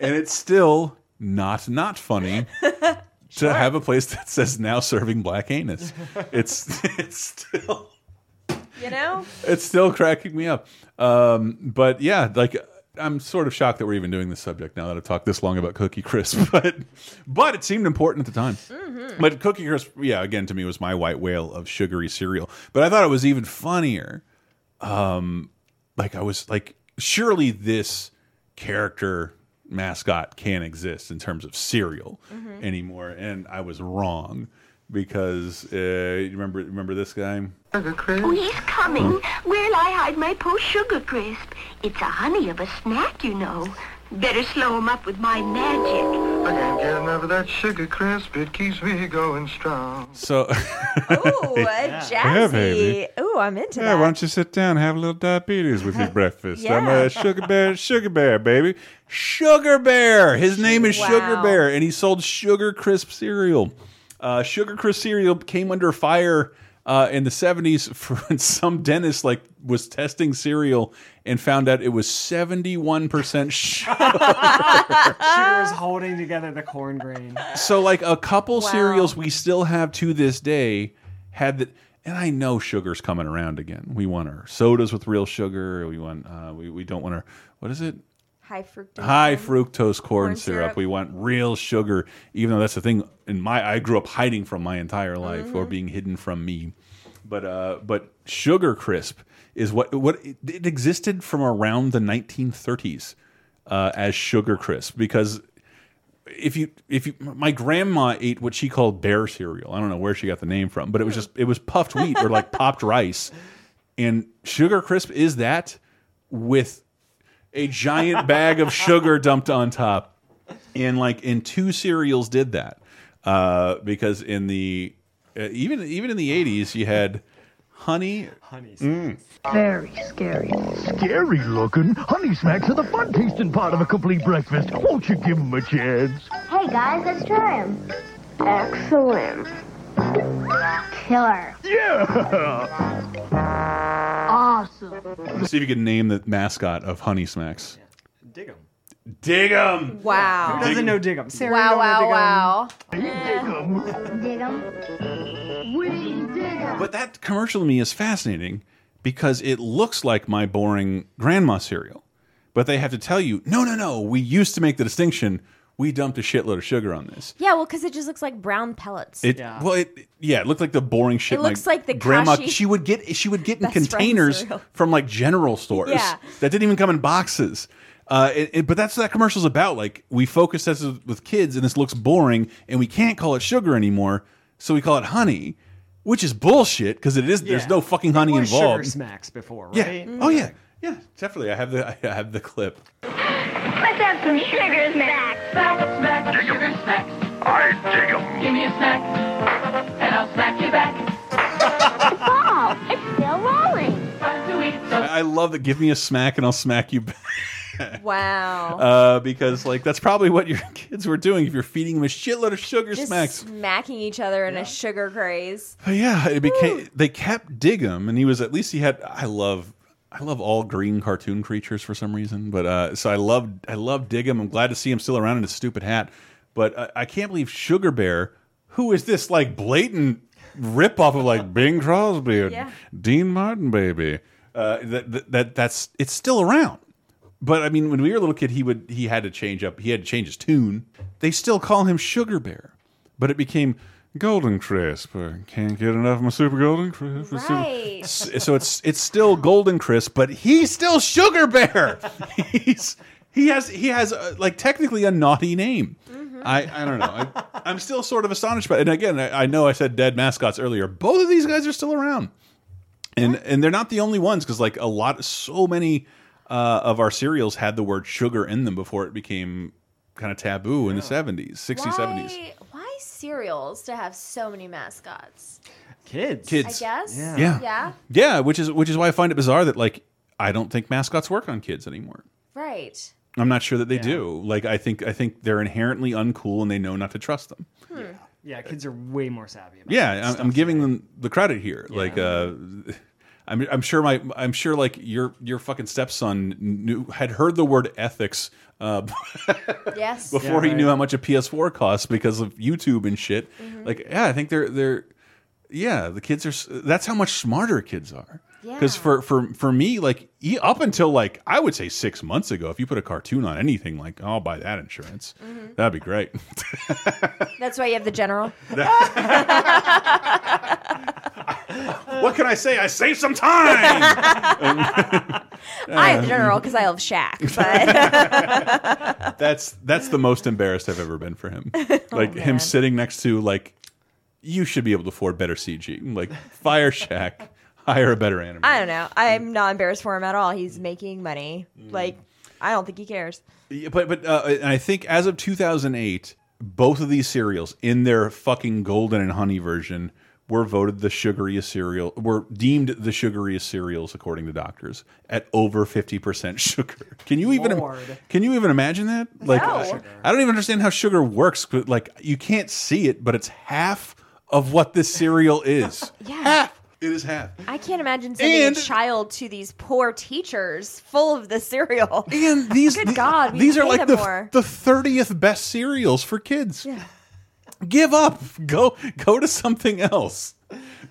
it's still not not funny to have a place that says now serving Black Anus. It's it's still you know? it's still cracking me up. Um, but yeah, like I'm sort of shocked that we're even doing this subject now that I've talked this long about Cookie Crisp. But but it seemed important at the time. Mm-hmm. But Cookie Crisp, yeah, again to me was my white whale of sugary cereal. But I thought it was even funnier. Um, like I was like, surely this character mascot can't exist in terms of cereal Mm-hmm. anymore, and I was wrong because uh, you remember remember this guy. Sugar Crisp? Oh, he's coming. Where'll I hide my post sugar crisp? It's a honey of a snack, you know. Better slow him up with my magic. I can't get enough of that sugar crisp. It keeps me going strong. So, Ooh, a jazzy. Yeah, baby. Ooh, I'm into Yeah, that. why don't you sit down and have a little diabetes with your breakfast? I'm a sugar bear, sugar bear, baby. Sugar bear. His name is Sugar Bear, and he sold sugar crisp cereal. Uh, sugar crisp cereal came under fire uh, in the 70s for some dentist like was testing cereal and found out it was 71% sugar. she was holding together the corn grain. so like a couple Wow. cereals we still have to this day had that and I know sugar's coming around again. We want our sodas with real sugar. We want uh, we we don't want our what is it? High fructose. High fructose corn, Corn syrup. syrup. We want real sugar, even though that's the thing in my I grew up hiding from my entire life Mm-hmm. or being hidden from me. But uh, but Sugar Crisp is what what it, it existed from around the 1930s uh, as Sugar Crisp because if you if you my grandma ate what she called bear cereal. I don't know where she got the name from, but it was just it was puffed wheat or like popped rice. And Sugar Crisp is that with a giant bag of sugar dumped on top. And like in two cereals did that. Uh, because in the uh, even even in the 80s you had honey honey mm. Very scary. Scary looking. Honey smacks are the fun tasting part of a complete breakfast. Won't you give them a chance? Hey guys, let's try them. Excellent. Killer. Yeah. Awesome. Let's see if you can name the mascot of Honey Smacks. Dig 'em. Dig 'em. Wow. Who doesn't know Dig 'em? Sarah, you wow, don't know wow, Dig 'em? wow. Dig 'em. We dig 'em. But that commercial to me is fascinating because it looks like my boring grandma cereal. But they have to tell you, no, no, no, we used to make the distinction. We dumped a shitload of sugar on this. Yeah, well, because it just looks like brown pellets. It well, it yeah, it looked like the boring shit. It looks like the grandma. Kashi She would get she would get in best friend containers cereal. from like general stores Yeah. that didn't even come in boxes. Uh, it- it- but that's what that commercial's about. Like we focus this with kids, and this looks boring, and we can't call it sugar anymore, so we call it honey, which is bullshit because it is. There's Yeah. no fucking honey It was Sugar involved. smacks before, Yeah. right? Oh yeah. Yeah. Definitely. I have the I have the clip. Let's have some sugar smacks. Smack, smack, sugar smacks. I dig 'em. Give me a snack, and I'll smack you back. It's still rolling. Time to eat I, I love that. Give me a smack, and I'll smack you back. Wow. Uh, because like that's probably what your kids were doing if you're feeding them a shitload of sugar just smacks. smacking each other in a sugar craze. But yeah, it became they kept Dig 'em, and he was at least he had. I love. I love all green cartoon creatures for some reason, but uh, so I love I love Dig 'em. I'm glad to see him still around in his stupid hat, but I, I can't believe Sugar Bear, who is this like blatant rip off of like Bing Crosby and Yeah. Dean Martin, baby. Uh, that, that that that's it's still around. But I mean, when we were a little kid, he would he had to change up. He had to change his tune. They still call him Sugar Bear, but it became Golden Crisp. I can't get enough of my Super Golden Crisp. Right. S- So it's it's still Golden Crisp, but he's still Sugar Bear. he's he has he has uh, like technically a naughty name. I I don't know. I, I'm still sort of astonished by. it. And again, I, I know I said dead mascots earlier. Both of these guys are still around and and they're not the only ones because like a lot so many uh, of our cereals had the word sugar in them before it became kind of taboo in the 70s 60s 70s Why, why cereals to have so many mascots? Kids. Kids. I guess. Yeah. yeah Yeah. yeah which is which is why i find it bizarre that like i don't think mascots work on kids anymore Right. i'm not sure that they do like i think i think they're inherently uncool and they know not to trust them Yeah, kids are way more savvy. About yeah I'm, stuff. I'm giving them the credit here like uh I'm, I'm sure my I'm sure like your your fucking stepson knew had heard the word ethics uh, Yes. before Yeah, he knew how much a PS4 costs because of YouTube and shit. Like, yeah, I think they're they're yeah, the kids are. That's how much smarter kids are. Because Yeah. for for for me, like up until like I would say six months ago, if you put a cartoon on anything, like oh, I'll buy that insurance. Mm-hmm. That'd be great. That's why you have the general. what can I say? I saved some time. I have the general because I love Shaq. But that's that's the most embarrassed I've ever been for him. Oh, like him sitting next to like you should be able to afford better CG. Like Fire Shaq, hire a better animator. I don't know. I'm not embarrassed for him at all. He's making money. Mm. Like, I don't think he cares. Yeah, but but uh, and I think as of 2008, both of these cereals in their fucking golden and honey version were voted the sugariest cereal, were deemed the sugariest cereals according to doctors at over 50% sugar. Can you even Lord. can you even imagine that? Like No. I, I don't even understand how sugar works, but like you can't see it, but it's half of what this cereal is. Yeah. Half. It is half. I can't imagine sending And- a child to these poor teachers full of the cereal. And these Good the- God, these are like the more. the thirtieth best cereals for kids. Give up. Go go to something else.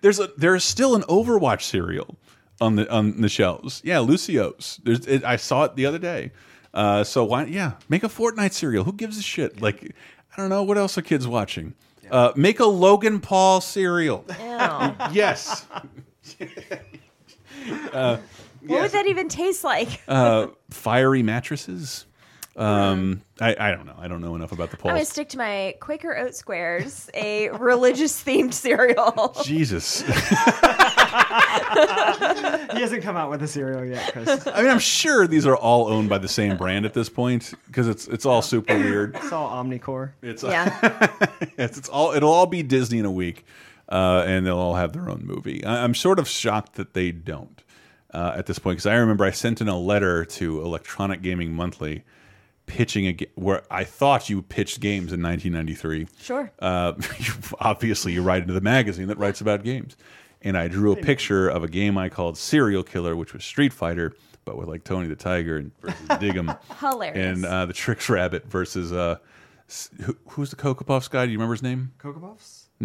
there's a there's still an Overwatch cereal on the on the shelves. Yeah, Lucio's. There's it, I saw it the other day. Uh, so why yeah, make a Fortnite cereal. Who gives a shit? Like I don't know what else are kids watching. Uh, make a Logan Paul cereal. yes. uh, What would that even taste like? uh, fiery mattresses. Um, I, I don't know. I don't know enough about the polls. I'm gonna stick to my Quaker Oat Squares, a religious themed cereal. Jesus. he hasn't come out with a cereal yet, Chris. I mean, I'm sure these are all owned by the same brand at this point because it's it's all super weird. It's all Omnicore. It's yeah. yes, it's all it'll all be Disney in a week, uh, and they'll all have their own movie. I, I'm sort of shocked that they don't uh, at this point because I remember I sent in a letter to Electronic Gaming Monthly pitching a where I thought you pitched games in 1993. Sure. Uh, obviously, you write into the magazine that writes about games, and I drew a picture of a game I called Serial Killer, which was Street Fighter, but with like Tony the Tiger and versus Dig'em, Hilarious. and uh, the Trix Rabbit versus uh, who, who's the Cocoa Puffs guy? Do you remember his name? Cocoa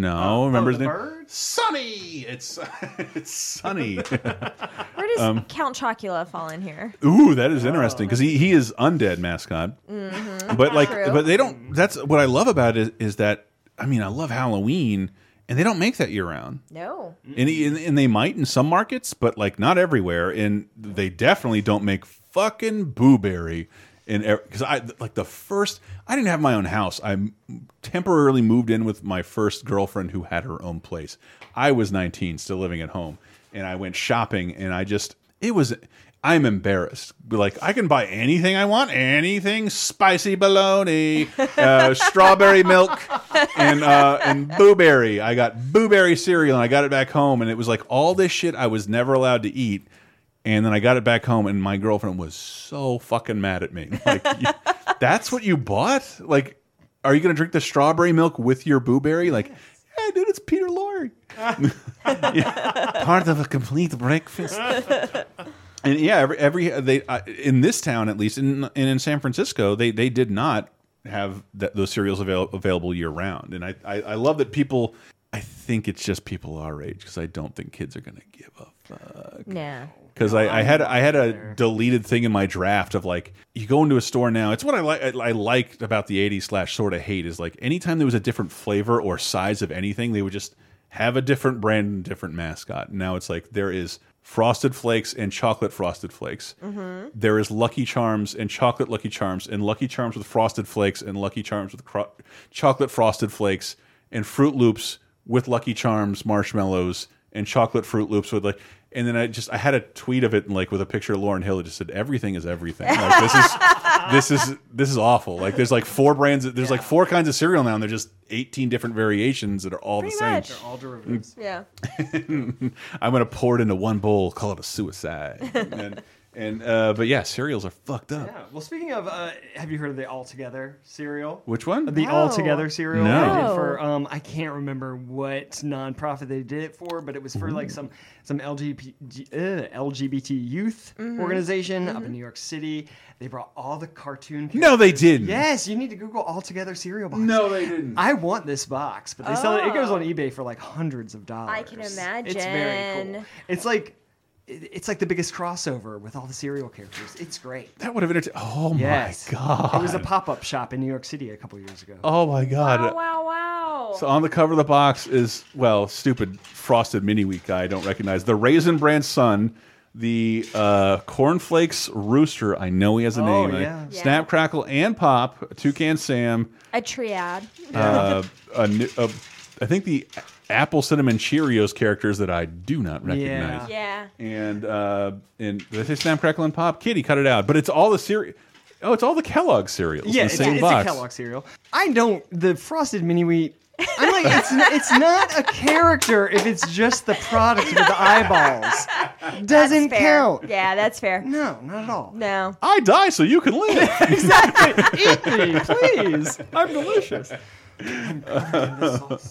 Puffs? No, remember oh, his name? bird? Sonny. It's it's Sonny. Where does Um, Count Chocula fall in here? Ooh, that is interesting because he, he is undead mascot. Mhm. But like, True. but they don't. That's what I love about it is that I mean I love Halloween and they don't make that year round. No. And, and and they might in some markets, but like not everywhere. And they definitely don't make fucking Boo Berry in because I like the first. I didn't have my own house. I temporarily moved in with my first girlfriend who had her own place. I was 19, still living at home, and I went shopping, and I just it was. I'm embarrassed. Like I can buy anything I want, anything spicy bologna, uh, strawberry milk, and uh, and Boo Berry. I got Boo Berry cereal, and I got it back home, and it was like all this shit I was never allowed to eat. And then I got it back home, and my girlfriend was so fucking mad at me. Like, you- that's what you bought? Like, are you gonna drink the strawberry milk with your Boo Berry? Like, yeah, dude, it's Peter Lorre. Yeah, part of a complete breakfast. And yeah, every every they uh, in this town at least, in and in San Francisco, they they did not have that, those cereals avail available year round. And I, I I love that people. I think it's just people our age because I don't think kids are gonna give a fuck. Nah. Because I, I had I had a deleted thing in my draft of like you go into a store now. It's what I like I liked about the '80s slash sort of hate is like anytime there was a different flavor or size of anything, they would just have a different brand and different mascot. Now it's like there is Frosted Flakes and chocolate Frosted Flakes. Mhm. There is Lucky Charms and chocolate Lucky Charms and Lucky Charms with Frosted Flakes and Lucky Charms with cro chocolate Frosted Flakes and Froot Loops with Lucky Charms marshmallows and chocolate Froot Loops with like. And then I just I had a tweet of it and like with a picture of Lauryn Hill. It just said everything is everything. Like, this is this is this is awful. Like there's like four brands. There's like four kinds of cereal now, and they're just 18 different variations that are all Pretty the same. much. They're all derivatives. Yeah. I'm gonna pour it into one bowl, call it a suicide. and and uh, but yeah, cereals are fucked up. Yeah. Well, speaking of, uh, have you heard of the All Together cereal? Which one? The No. All Together cereal. No. They did for um, I can't remember what nonprofit they did it for, but it was for like some some LGBT uh, LGBT youth Mhm. organization up in New York City. They brought all the cartoon. No, they didn't. Yes, you need to Google All Together cereal box. No, they didn't. I want this box, but they sell it. It goes Oh. on eBay for like hundreds of dollars. I can imagine. It's very cool. It's like it- it's like the biggest crossover with all the serial characters. It's great. That would have been. Oh Yes. my god! It was a pop up shop in New York City a couple years ago. Oh my god! Wow, wow, wow. So on the cover of the box is well, stupid frosted mini wheat guy I don't recognize. The Raisin Bran Sun, the uh, Cornflakes Rooster. I know he has a Oh, name. yeah. Yeah. Snap Crackle and Pop. Toucan Sam. A triad. Uh, a, I think the Apple Cinnamon Cheerios characters that I do not recognize. Yeah. yeah. And uh, and did I say Snap Crackle and Pop? Kitty cut it out, but it's all the cereal. Oh, it's all the Kellogg cereals. Yeah, in the it's, same it's box. a Kellogg cereal. I don't the frosted mini wheat. I'm like, it's n- it's not a character if it's just the product with the eyeballs. Doesn't count. Yeah, that's fair. No, not at all. No. I die so you can live. exactly. Eat me, please. I'm delicious.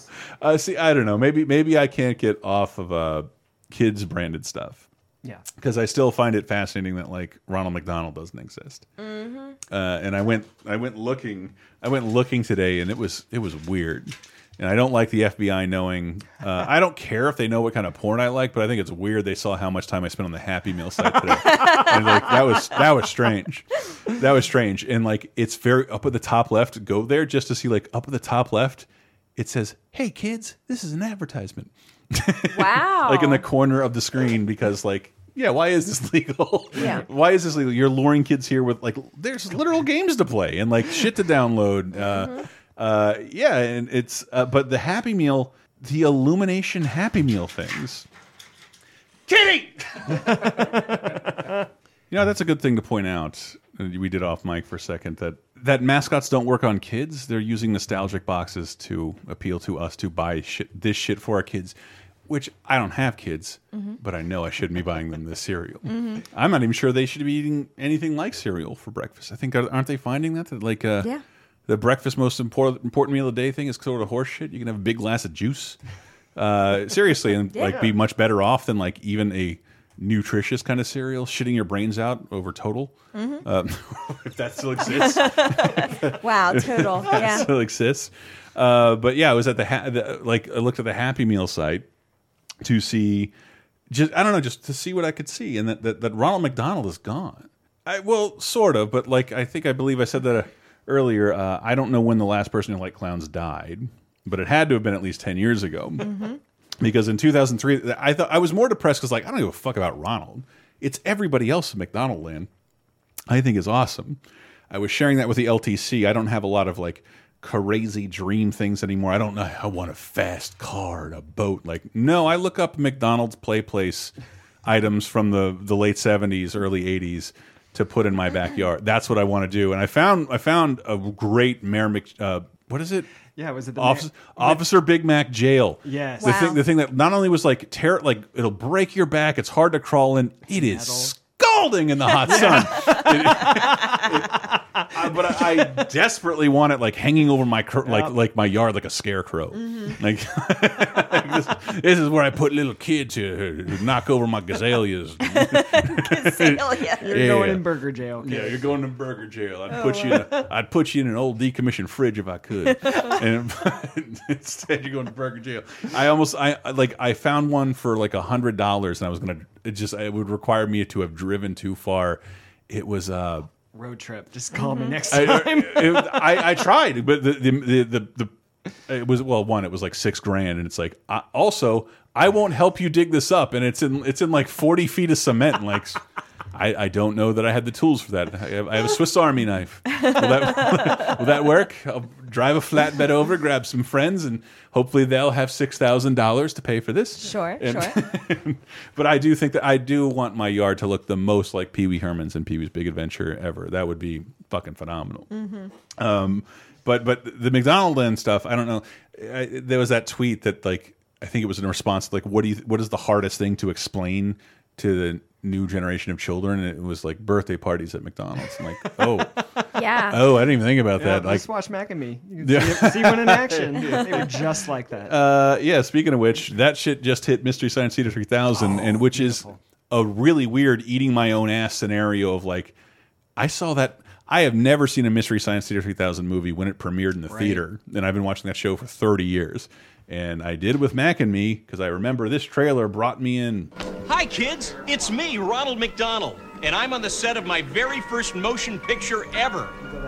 uh, see, I don't know. Maybe maybe I can't get off of uh, kids branded stuff. Yeah. because I still find it fascinating that like Ronald McDonald doesn't exist. Mm-hmm. Uh, and I went I went looking I went looking today, and it was it was weird. And I don't like the FBI knowing. Uh, I don't care if they know what kind of porn I like, but I think it's weird they saw how much time I spent on the Happy Meal site today. and like that was that was strange. That was strange. And like it's very up at the top left. Go there just to see like up at the top left it says, "Hey kids, this is an advertisement." Wow. like in the corner of the screen because like yeah why is this legal Yeah. why is this legal you're luring kids here with like there's literal games to play and like shit to download uh uh yeah and it's uh, but the happy meal the illumination happy meal things kitty you know that's a good thing to point out we did off mic for a second that that mascots don't work on kids they're using nostalgic boxes to appeal to us to buy shit this shit for our kids which I don't have kids, Mhm. but I know I shouldn't be buying them this cereal. Mhm. I'm not even sure they should be eating anything like cereal for breakfast. I think aren't they finding that that like uh, Yeah. The breakfast most important important meal of the day thing is sort of horse shit. You can have a big glass of juice, uh, seriously, and like be much better off than like even a nutritious kind of cereal, shitting your brains out over total. Mhm. Um, if that still exists. Wow, Total, yeah. still exists. Uh, but yeah, I was at the, ha the like I looked at the Happy Meal site to see just I don't know just to see what I could see, and that that, that Ronald McDonald is gone. I well, sort of, but like I think I believe I said that uh, earlier. Uh, I don't know when the last person who liked clowns died, but it had to have been at least ten years ago. Because in 2003, I thought I was more depressed because like I don't give a fuck about Ronald. It's everybody else in McDonald land. I think is awesome. I was sharing that with the LTC. I don't have a lot of like crazy dream things anymore. I don't know. I want a fast car and a boat. Like, no, I look up McDonald's Play Place items from the the late seventies, early eighties to put in my backyard. That's what I want to do. And I found I found a great Mayor Mc. Uh, what is it? Yeah, was it the Officer, Officer Big Mac Jail? Yes. The thing, the thing that not only was like terror, like it'll break your back. It's hard to crawl in. It is scalding in the hot sun. Uh, but I, I desperately want it like hanging over my cur like like my yard like a scarecrow. Mm-hmm. Like this, this is where I put little kids to knock over my gazaleas. Gazalea. You're Yeah. going in burger jail. Yeah, you're going to burger jail. I'd Oh, put you. In a, I'd put you in an old decommissioned fridge if I could. and instead, you're going to burger jail. I almost, I I- like, I found one for like a hundred dollars, and I was gonna. It just, it would require me to have driven too far. It was. uh Road trip. Just call Mm-hmm. me next I, time. it- I, I tried, but the the, the the the it was well one. It was like six grand, and it's like I, also I won't help you dig this up, and it's in it's in like forty feet of cement. And like I, I don't know that I had the tools for that. I have, I have a Swiss Army knife. Will that, will that work? I'll drive a flatbed over, grab some friends, and hopefully they'll have six thousand dollars to pay for this. Sure, And- sure. but I do think that I do want my yard to look the most like Pee Wee Herman's and Pee Wee's Big Adventure ever. That would be fucking phenomenal. Mhm. Um, but but the McDonald Land stuff, I don't know. I, there was that tweet that like I think it was in response to like what do you what is the hardest thing to explain to the new generation of children? And it was like birthday parties at McDonald's. I'm like, oh, Yeah. oh, I didn't even think about Yeah, that. Like, let's watch Mac and Me. You can Yeah. see, see one in action. They were just like that. Uh, yeah. Speaking of which, that shit just hit Mystery Science Theater 3000, and which is a really weird eating my own ass scenario of like, I saw that. I have never seen a Mystery Science Theater 3000 movie when it premiered in the Right. theater, and I've been watching that show for 30 years. And I did with Mac and Me because I remember this trailer brought me in. Hi, kids. It's me, Ronald McDonald, and I'm on the set of my very first motion picture ever.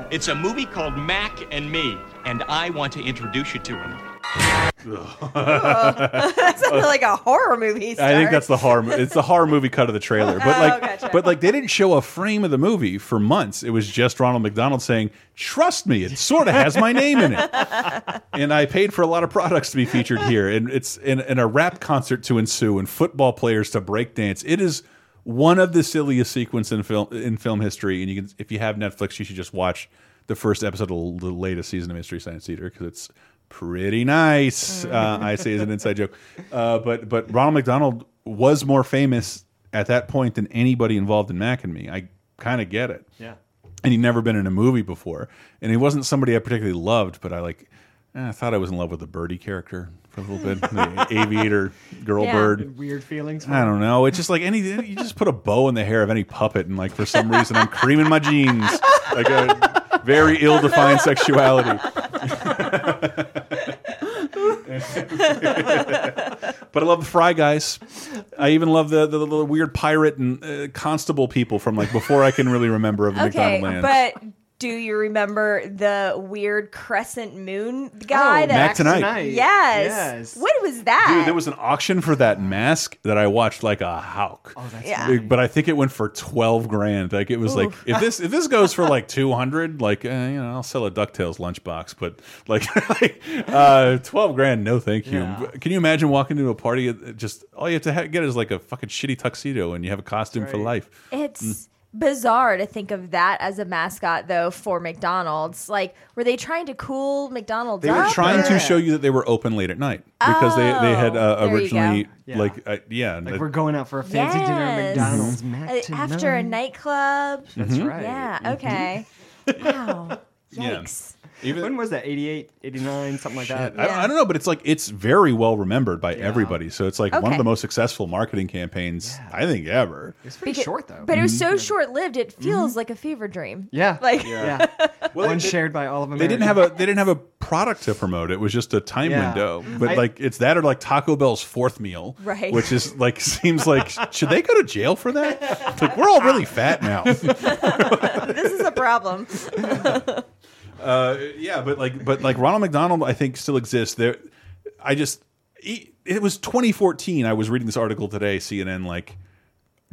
It's a movie called Mac and Me, and I want to introduce you to him. That sounded like a horror movie. I think that's the horror. It's the horror movie cut of the trailer. But Oh, like, gotcha. but like, they didn't show a frame of the movie for months. It was just Ronald McDonald saying, "Trust me, it sort of has my name in it." and I paid for a lot of products to be featured here, and it's in, in a rap concert to ensue, and football players to break dance. It is one of the silliest sequences in film in film history. And you can, if you have Netflix, you should just watch the first episode of the latest season of Mystery Science Theater because it's pretty nice. Uh, I say as an inside joke, uh, but but Ronald McDonald was more famous at that point than anybody involved in Mac and Me. I kind of get it. Yeah. And he'd never been in a movie before, and he wasn't somebody I particularly loved. But I like, eh, I thought I was in love with the birdie character for a little bit, the aviator girl Yeah. bird. Weird feelings. I don't know. It's just like any. You just put a bow in the hair of any puppet, and like for some reason, I'm creaming my jeans, like a very ill-defined sexuality. but I love the Fry Guys. I even love the the, little weird pirate and uh, constable people from like before I can really remember of the Okay, McDonald Land. but do you remember the weird crescent moon guy? Oh, that Mac Tonight. Yes. Yes. What was that? Dude, there was an auction for that mask that I watched like a hawk. Oh, that's Yeah. Big- But I think it went for twelve grand. Like it was like if this if this goes for like two hundred, like uh, you know, I'll sell a Ducktales lunchbox. But like, like uh, twelve grand, no, thank you. Yeah. Can you imagine walking into a party? uh, Just all you have to ha get is like a fucking shitty tuxedo, and you have a costume for life. It's bizarre to think of that as a mascot, though, for McDonald's. Like, were they trying to cool McDonald's They were up? trying or- to show you that they were open late at night because they they had uh, Oh, there you originally. Yeah. like uh, yeah, Like that- we're going out for a fancy dinner at McDonald's. Mac Uh, After a nightclub. That's Mhm. right. Yeah, okay. wow. Yeah. Yikes. Even- when was that? 88, 89, something like that. I, I don't know, but it's like it's very well remembered by everybody. So it's like one of the most successful marketing campaigns I think ever. It's pretty Beca- short though. But it was Mm-hmm. so short lived, it feels like a fever dream. Yeah. Like, yeah. Well, One they- shared by all of them. They didn't have a they didn't have a product to promote. It was just a time Yeah. window. But I- like it's that or like Taco Bell's fourth meal, Right. Which is like seems like should they go to jail for that? It's like we're all really fat now. this is a problem. Uh, yeah, but like, but like Ronald McDonald, I think still exists. There, I just, he- it was 2014. I was reading this article today, CNN. Like,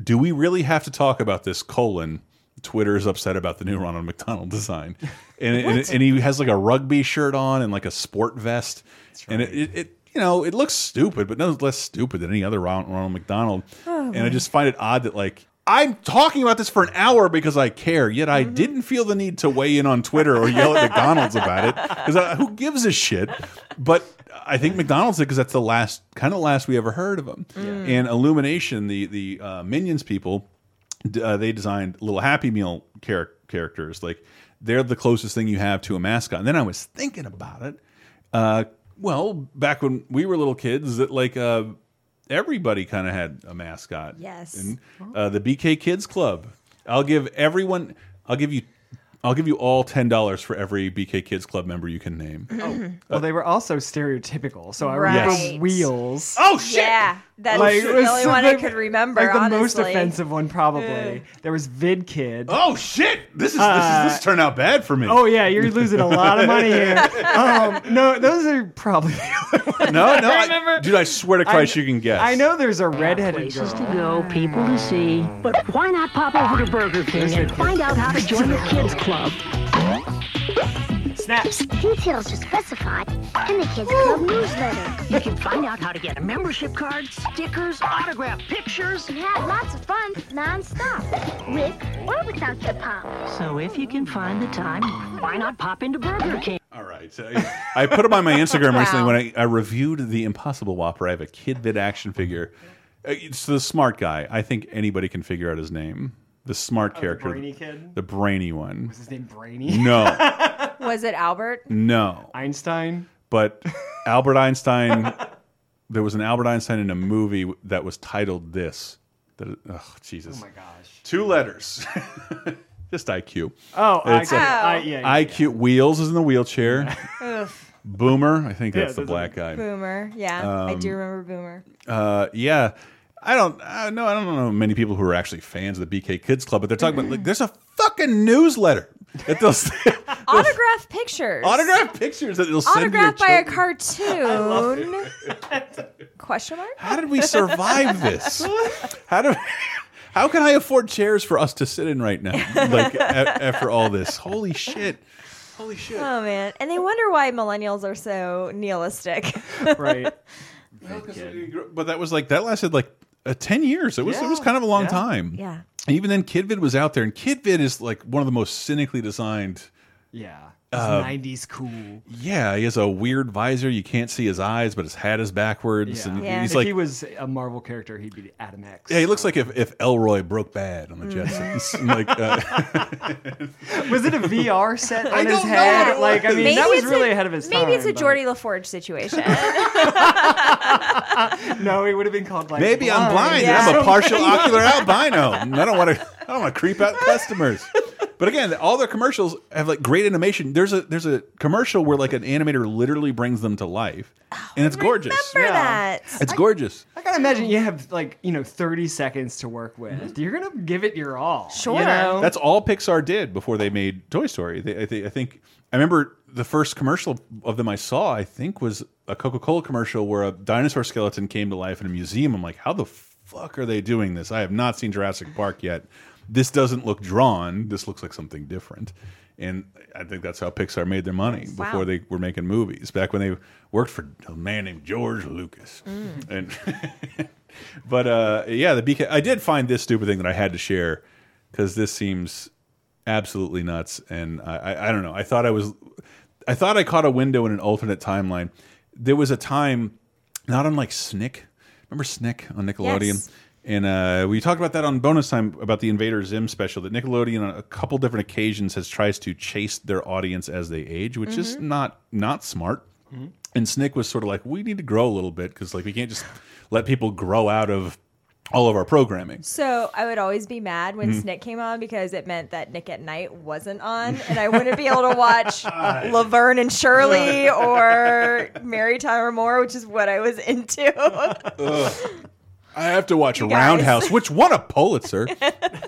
do we really have to talk about this? Colon, Twitter is upset about the new Ronald McDonald design, and and, and he has like a rugby shirt on and like a sport vest, and it, it, it you know it looks stupid, but no less stupid than any other Ronald, Ronald McDonald. Oh, and I just find it odd that like. I'm talking about this for an hour because I care, yet. I didn't feel the need to weigh in on Twitter or yell at McDonald's about it because who gives a shit? But I think McDonald's did because that's the last kind of last we ever heard of them. Mm. And Illumination, the the uh, Minions people, uh, they designed little Happy Meal char characters. Like they're the closest thing you have to a mascot. And then I was thinking about it. Uh, well, back when we were little kids, that like uh, everybody kind of had a mascot. Yes. And uh, the BK Kids Club. I'll give everyone. I'll give you. I'll give you all ten dollars for every BK Kids Club member you can name. Oh. Well, they were also stereotypical. So I remember Right. wheels. Oh shit! Yeah, that's Like, the was only one I like- could remember. Like the most offensive one, probably. There was Vid Kid. Oh shit! This is this Uh, is this turned out bad for me. Oh yeah, you're losing a lot of money here. Um, no, those are probably. no, no, I, dude! I swear to Christ, you can guess. I know there's a redheaded Places girl. to go, people to see. But why not pop over to Burger King and find out how to join the kids club? Snaps. Details are specified in the Kids Club newsletter. You can find out how to get a membership card, stickers, autograph pictures. And have lots of fun non-stop, with or without your pop. So if you can find the time, why not pop into Burger King? All right. So I, I put up on my Instagram recently Wow. when I, I reviewed the Impossible Whopper. I have a Kid Vid action figure. Uh, It's the smart guy. I think anybody can figure out his name. The smart Oh, the character. brainy kid? The brainy one. Was his name Brainy? No. Was it Albert? no. Einstein. But Albert Einstein, there was an Albert Einstein in a movie that was titled this. That, oh, Jesus. Oh my gosh. Two letters. Just IQ. Oh, It's IQ. a- I, yeah, yeah, IQ. Wheels is in the wheelchair. Oof. Boomer, I think Yeah, that's the those are- black guy. Boomer. Yeah, I do Um, remember Boomer. Uh, yeah. I don't I no, I don't know many people who are actually fans of the BK Kids Club, but they're talking about like there's a fucking newsletter that they'll Autograph pictures. autograph pictures that they'll send to your Autographed by a cartoon. Question mark? How did we survive this? How do how can I afford chairs for us to sit in right now? Like a, after all this, holy shit, holy shit. Oh man, and they wonder why millennials are so nihilistic. right. But that was like that lasted like uh, ten years. It was it was kind of a long Yeah. time. Yeah. And even then, Kidvid was out there, and Kidvid is like one of the most cynically designed. Yeah. It's Uh, 90s cool. Yeah, he has a weird visor. You can't see his eyes, but his hat is backwards, Yeah. and Yeah. he's if like, he was a Marvel character, he'd be Adam X. yeah, he looks like if, if Elroy broke bad on the Mm. Jetsons. And, like, uh, was it a VR set I on his don't know head? what it Like, I mean, Maybe that was really a- ahead of his time. Maybe it's a but- Geordie LaForge situation. no, he would have been called like. maybe I'm blind. Yeah. I'm a partial ocular albino. I don't want to. I don't want to creep out customers. But again, all their commercials have like great animation. There's a there's a commercial where like an animator literally brings them to life, and it's gorgeous. Remember that. It's gorgeous. I gotta imagine you have like you know 30 seconds to work with. Mm-hmm. You're gonna give it your all. Sure. You know? That's all Pixar did before they made Toy Story. They, I, think, I think I remember the first commercial of them I saw. I think was a Coca Cola commercial where a dinosaur skeleton came to life in a museum. I'm like, how the fuck are they doing this? I have not seen Jurassic Park yet. This doesn't look drawn. This looks like something different. And I think that's how Pixar made their money Wow. before they were making movies. Back when they worked for a man named George Lucas. And but uh, yeah, the BK. I did find this stupid thing that I had to share because this seems absolutely nuts. And I, I, I don't know. I thought I was, I thought I caught a window in an alternate timeline. There was a time, not unlike Snick. Remember Snick on Nickelodeon? Yes. And uh, we talked about that on bonus time about the Invader Zim special. That Nickelodeon on a couple different occasions has tries to chase their audience as they age, which is not not smart. And Snick was sort of like, we need to grow a little bit because like we can't just let people grow out of all of our programming. So I would always be mad when Mhm. Snick came on because it meant that Nick at Night wasn't on, and I wouldn't be able to watch Laverne and Shirley or Mary Tyler Moore, which is what I was into. I have to watch. Roundhouse, which won a Pulitzer.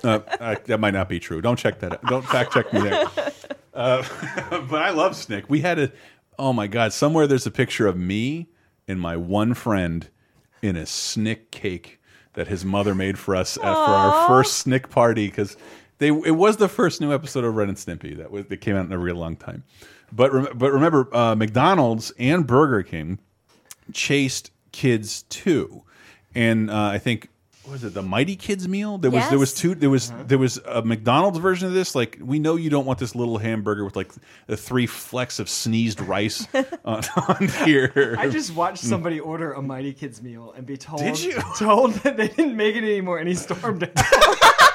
uh, that might not be true. Don't check that. Out. Don't fact check me there. Uh, but I love Snick. We had a. Oh my God! Somewhere there's a picture of me and my one friend in a Snick cake that his mother made for us for our first Snick party because they it was the first new episode of Ren and Stimpy that was that came out in a real long time. But rem but remember, uh, McDonald's and Burger King chased kids too, and uh, I think what was it the Mighty Kids meal? There was there was two. There was there was a McDonald's version of this. Like we know you don't want this little hamburger with like the three flecks of sneezed rice on, on here. I just watched somebody order a Mighty Kids meal and be told Did you? told that they didn't make it anymore, and he stormed out.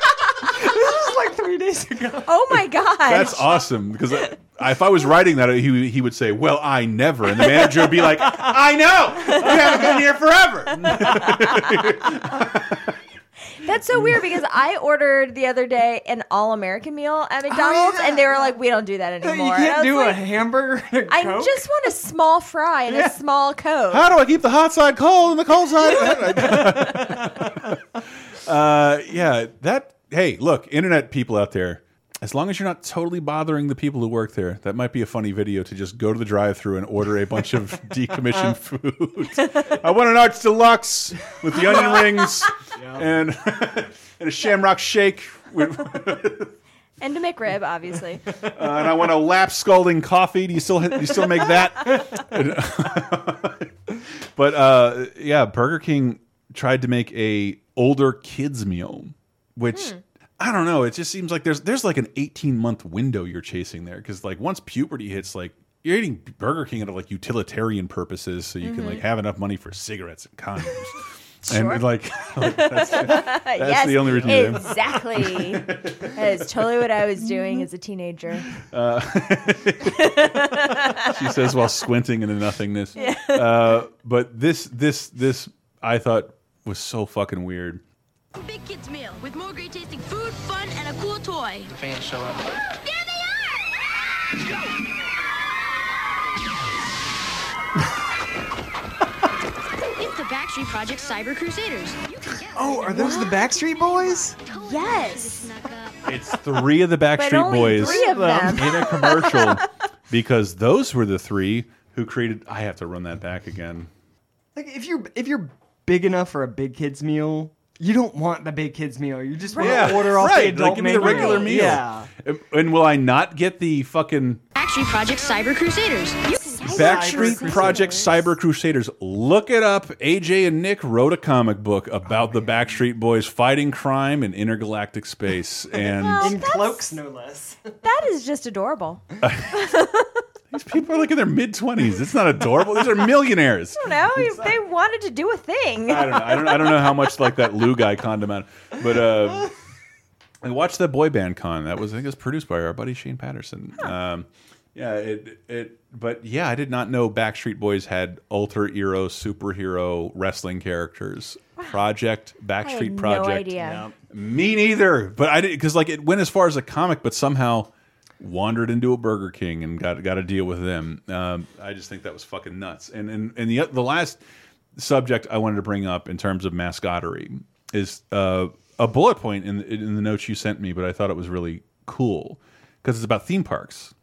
this was like three days ago. Oh my god! That's awesome because I, if I was writing that, he he would say, "Well, I never," and the manager would be like, "I know, you haven't been here forever." That's so weird because I ordered the other day an all American meal at McDonald's, and they were like, "We don't do that anymore." And I can't was do a hamburger. And a I Coke? just want a small fry and a small coke. How do I keep the hot side cold and the cold side? uh, yeah, that. Hey, look, internet people out there. As long as you're not totally bothering the people who work there, that might be a funny video to just go to the drive-through and order a bunch of decommissioned food. I want an Arch Deluxe with the onion rings and and a Shamrock Shake. With, And a McRib, obviously. uh, and I want a lap scalding coffee. Do you still do you still make that? but uh, yeah, Burger King tried to make a older kids meal, which I don't know. It just seems like there's there's like an 18 month window you're chasing there because like once puberty hits, like you're eating Burger King out of like utilitarian purposes, so you can like Mhm. have enough money for cigarettes and condoms. Sure. And like, like, that's, that's yes, the only reason. you do it. exactly. that is totally what I was doing as a teenager. Uh, she says while squinting into nothingness. Yeah. Uh, but this, this, this, I thought was so fucking weird. Big Kids Meal with more great tasting food, fun, and a cool toy. The fans show up. There they are! it's the Backstreet Project Cyber Crusaders. Oh, are those the Backstreet Boys? Yes. It's three of the Backstreet Boys them. in a commercial because those were the three who created. I have to run that back again. Like if you're if you're big enough for a big kids meal, you don't want the big kids meal. You just want to order off the adult Like, give me the regular meal. Yeah. And, and will I not get the fucking Backstreet Project Cyber Crusaders. You Backstreet Project Cyber Crusaders. Look it up. AJ and Nick wrote a comic book about the Backstreet Boys fighting crime in intergalactic space, and In cloaks, no less. That is just adorable. these people are like in their mid twenties. It's not adorable. These are millionaires. I don't know if they wanted to do a thing. I don't know. I don't. I don't know how much like that Lou guy conned them out, but uh, I watched that boy band con. That was I think it was produced by our buddy Shane Patterson. Um, Yeah, it it. But yeah, I did not know Backstreet Boys had alter hero superhero wrestling characters. Project Backstreet no Project. idea. Me neither. But I did because like it went as far as a comic, but somehow wandered into a Burger King and got got to deal with them. Um, I just think that was fucking nuts. And and and the the last subject I wanted to bring up in terms of mascottery is uh, a bullet point in in the notes you sent me, but I thought it was really cool because it's about theme parks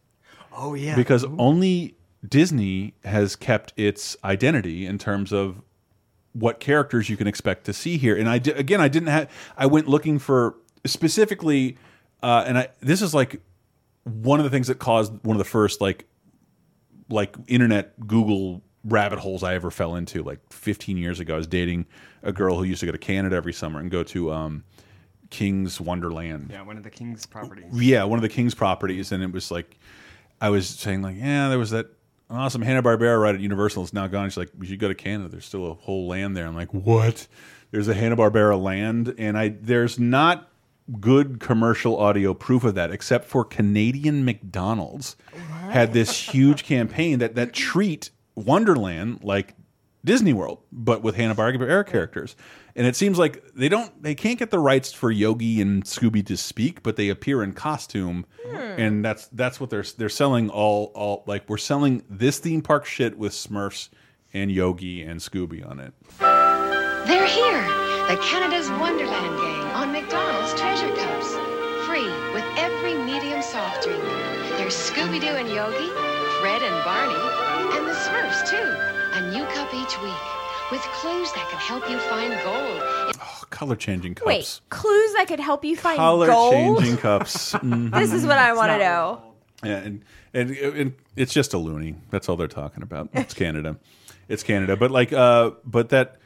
Oh yeah. because only Disney has kept its identity in terms of what characters you can expect to see here. And I again, I didn't have. I went looking for specifically, uh, and I this is like one of the things that caused one of the first like like internet Google rabbit holes I ever fell into. Like 15 years ago, I was dating a girl who used to go to Canada every summer and go to um, King's Wonderland. yeah, one of the king's properties. Yeah, one of the King's properties, and it was like I was saying, like, yeah, there was that awesome Hanna Barbera ride at Universal. It's now gone. She's like, we should go to Canada. There's still a whole land there. I'm like, what? There's a Hanna Barbera land, and I there's not good commercial audio proof of that, except for Canadian McDonald's had this huge campaign that that treat Wonderland like Disney World, but with Hanna Barbera characters. And it seems like they don't, they can't get the rights for Yogi and Scooby to speak, but they appear in costume, hmm. and that's that's what they're they're selling all all like we're selling this theme park shit with Smurfs and Yogi and Scooby on it. They're here. The Canada's Wonderland There's Scooby Doo and Yogi, Fred and Barney, and the Smurfs, too. A new cup each week with clues that can help you find gold. Color changing cups. Wait, clues that could help you find Color gold. changing cups. Mhm. This is what I want to know. Yeah, and, and and it's just a loony. That's all they're talking about. It's Canada. It's Canada. But like uh but that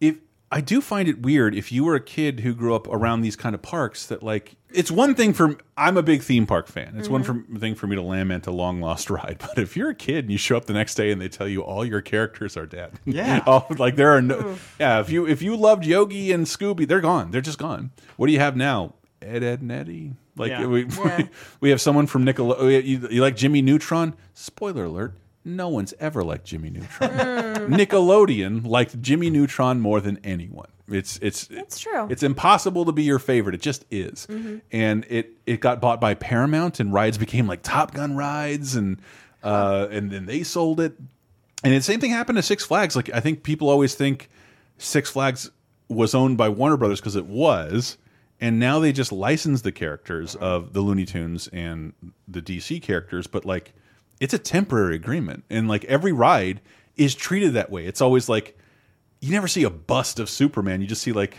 if I do find it weird if you were a kid who grew up around these kind of parks that like it's one thing for I'm a big theme park fan. It's one Mhm. for, thing for me to lament a long lost ride. But if you're a kid and you show up the next day and they tell you all your characters are dead, Yeah. all, like there are no, yeah. If you if you loved Yogi and Scooby, they're gone. They're just gone. What do you have now? Ed, Ed, and Eddy. Like Yeah. we, Yeah. we have someone from Nickelodeon. You, you like Jimmy Neutron? Spoiler alert: No one's ever liked Jimmy Neutron. Nickelodeon liked Jimmy Neutron more than anyone. It's it's it's true. It's impossible to be your favorite. It just is. Mhm. And it it got bought by Paramount, and rides became like Top Gun rides, and uh, and then they sold it. And the same thing happened to Six Flags. Like I think people always think Six Flags was owned by Warner Brothers because it was, and now they just license the characters of the Looney Tunes and the DC characters. But like, it's a temporary agreement, and like every ride is treated that way. It's always like you never see a bust of Superman. You just see like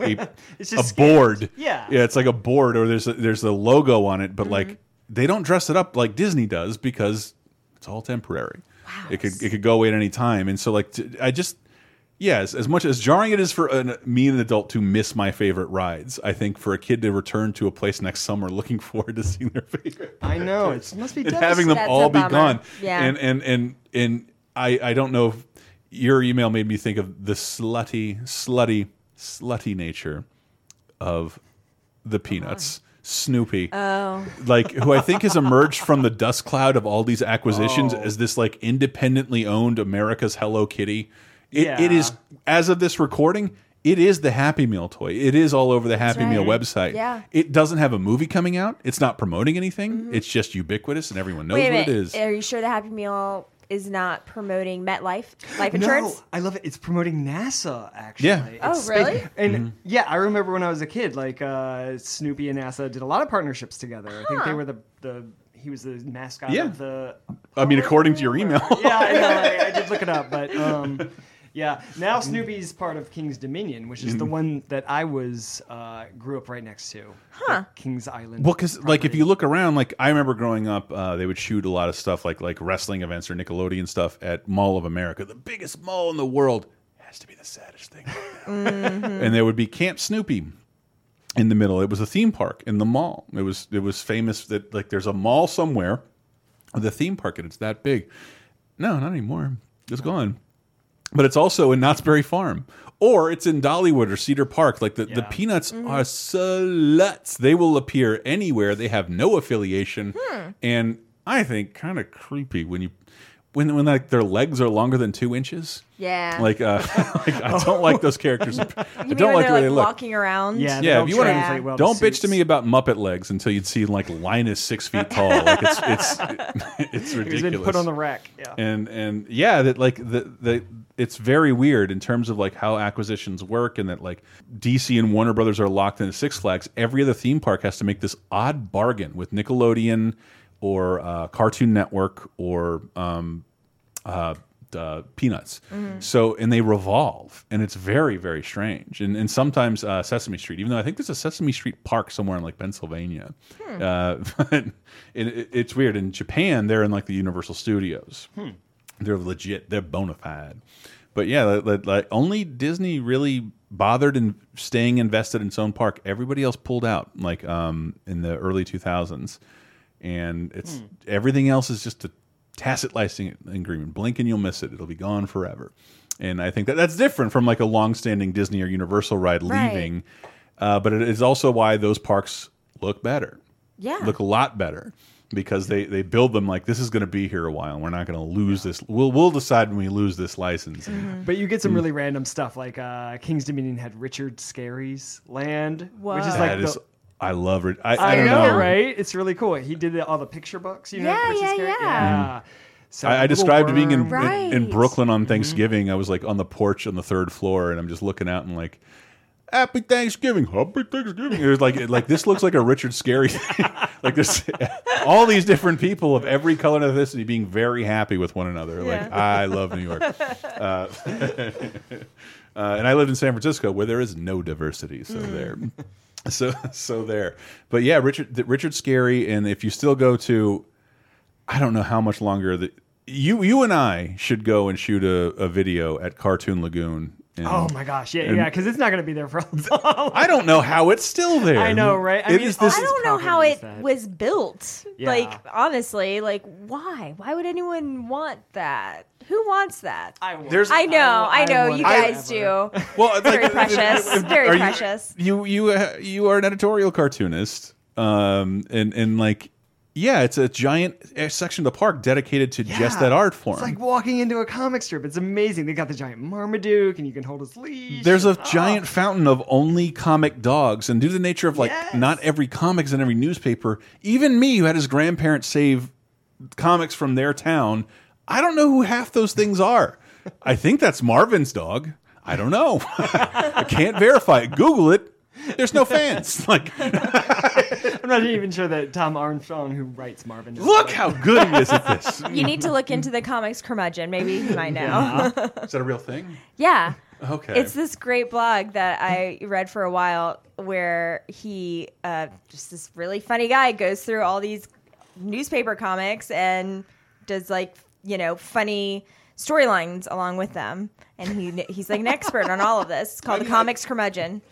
a, a board. Yeah. yeah, it's like a board, or there's a, there's a logo on it, but Mm-hmm. like they don't dress it up like Disney does because it's all temporary. Wow. It could it could go away at any time, and so like I just yes, as much as jarring it is for an, me an adult to miss my favorite rides, I think for a kid to return to a place next summer looking forward to seeing their favorite, I know it must be and having them devastating. all be gone, Yeah. and and and and I I don't know if your email made me think of the slutty slutty slutty nature of the Peanuts. Snoopy, Oh. like who I think has emerged from the dust cloud of all these acquisitions Oh. as this like independently owned America's Hello Kitty. It, it is as of this recording, it is the Happy Meal toy. It is all over the Happy Meal website. Yeah. It doesn't have a movie coming out. It's not promoting anything. It's just ubiquitous and everyone knows. Wait a what minute. it is. Are you sure the Happy Meal is not promoting MetLife life No, insurance? I love it. It's promoting NASA actually. Yeah. Oh, It's- really? And Mm-hmm. yeah, I remember when I was a kid, like uh, Snoopy and NASA did a lot of partnerships together. Huh. I think they were the the he was the mascot Yeah. of the. I mean, according to your email. Yeah, I know. I, I did look it up, but um, yeah. Now Snoopy's part of King's Dominion, which is the Mhm. one that I was uh, grew up right next to. Huh. King's Island. Well, because like if you look around, like I remember growing up, uh, they would shoot a lot of stuff like like wrestling events or Nickelodeon stuff at Mall of America, the biggest mall in the world. Has to be the saddest thing. Mm-hmm. and there would be Camp Snoopy in the middle. It was a theme park in the mall. It was it was famous that like there's a mall somewhere with a theme park and it's that big. No, not anymore. It's gone. But it's also in Knott's Berry Farm. Or it's in Dollywood or Cedar Park. Like the, the peanuts Mm-hmm. are sluts. They will appear anywhere. They have no affiliation. Hmm. And I think, kind of creepy when you when when like their legs are longer than two inches. Yeah. Like, uh, like I don't like those characters. I You don't like the they're way like they look. walking around? Yeah, Yeah, if you want translate to, well don't bitch to me about Muppet legs until you'd see like Linus six feet tall. Like it's it's it's ridiculous. He's been put on the rack. Yeah. and and yeah, that like the the it's very weird in terms of like how acquisitions work, and that like DC and Warner Brothers are locked into Six Flags. Every other theme park has to make this odd bargain with Nickelodeon or uh, Cartoon Network or um, uh, uh, Peanuts. So and they revolve, and it's very very strange. And and sometimes uh, Sesame Street, even though I think there's a Sesame Street park somewhere in like Pennsylvania, uh, but it, it, it's weird. In Japan, they're in like the Universal Studios. They're legit. They're bona fide. But yeah, like, like, like only Disney really bothered in staying invested in its own park. Everybody else pulled out, like um, in the early 2000s, and it's Hmm. everything else is just a tacit licensing agreement. Blink and you'll miss it. It'll be gone forever. And I think that that's different from like a long-standing Disney or Universal ride Right. leaving. Uh, but it is also why those parks look better. Yeah. look a lot better because they they build them like this is going to be here a while. and We're not going to lose this. We'll we'll decide when we lose this license. But you get Mm. some really random stuff like uh, King's Dominion had Richard Scarry's land, which is That like is- the, I love it. I, I, I don't know, know. right? It's really cool. He did all the picture books, you know. Yeah, Richard yeah, Scarry? yeah. So I, I Little described being in, Worm. in in Brooklyn on Thanksgiving. I was like on the porch on the third floor, and I'm just looking out and like, "Happy Thanksgiving, Happy Thanksgiving." It was like like this looks like a Richard Scarry thing. like this, all these different people of every color and ethnicity being very happy with one another. Like I love New York, uh, uh, and I lived in San Francisco where there is no diversity. So there. So so there, but yeah, Richard the- Richard Scarry, and if you still go to I don't know how much longer that you you and I should go and shoot a, a video at Cartoon Lagoon. In- Oh my gosh, yeah, and yeah, because it's not going to be there for a long. I don't know how it's still there. I know, right? I It mean, is this- I don't know how it that- was built. Yeah. Like honestly, like why? Why would anyone want that? Who wants that? I, There's- I know, I, I know, want you guys forever. do. well, it's Very precious, very are you- precious. You you uh, you are an editorial cartoonist, um, and and like yeah, it's a giant uh, section of the park dedicated to just that art form. It's like walking into a comic strip. It's amazing. They got the giant Marmaduke, and you can hold his leash. There's a Oh. giant fountain of only comic dogs, and due to the nature of like not every comics in every newspaper, even me who had his grandparents save comics from their town, I don't know who half those things are. I think that's Marvin's dog. I don't know. I can't verify it. Google it. There's no fans. Like, I'm not even sure that Tom Armstrong, who writes Marvin, is look how good he is at this. You need to look into the comics curmudgeon. Maybe he might know. Is that a real thing? Yeah. Okay. It's this great blog that I read for a while where he, uh, just this really funny guy, goes through all these newspaper comics and does like, you know, funny storylines along with them. And he he's like an expert on all of this. It's called the Comics Curmudgeon.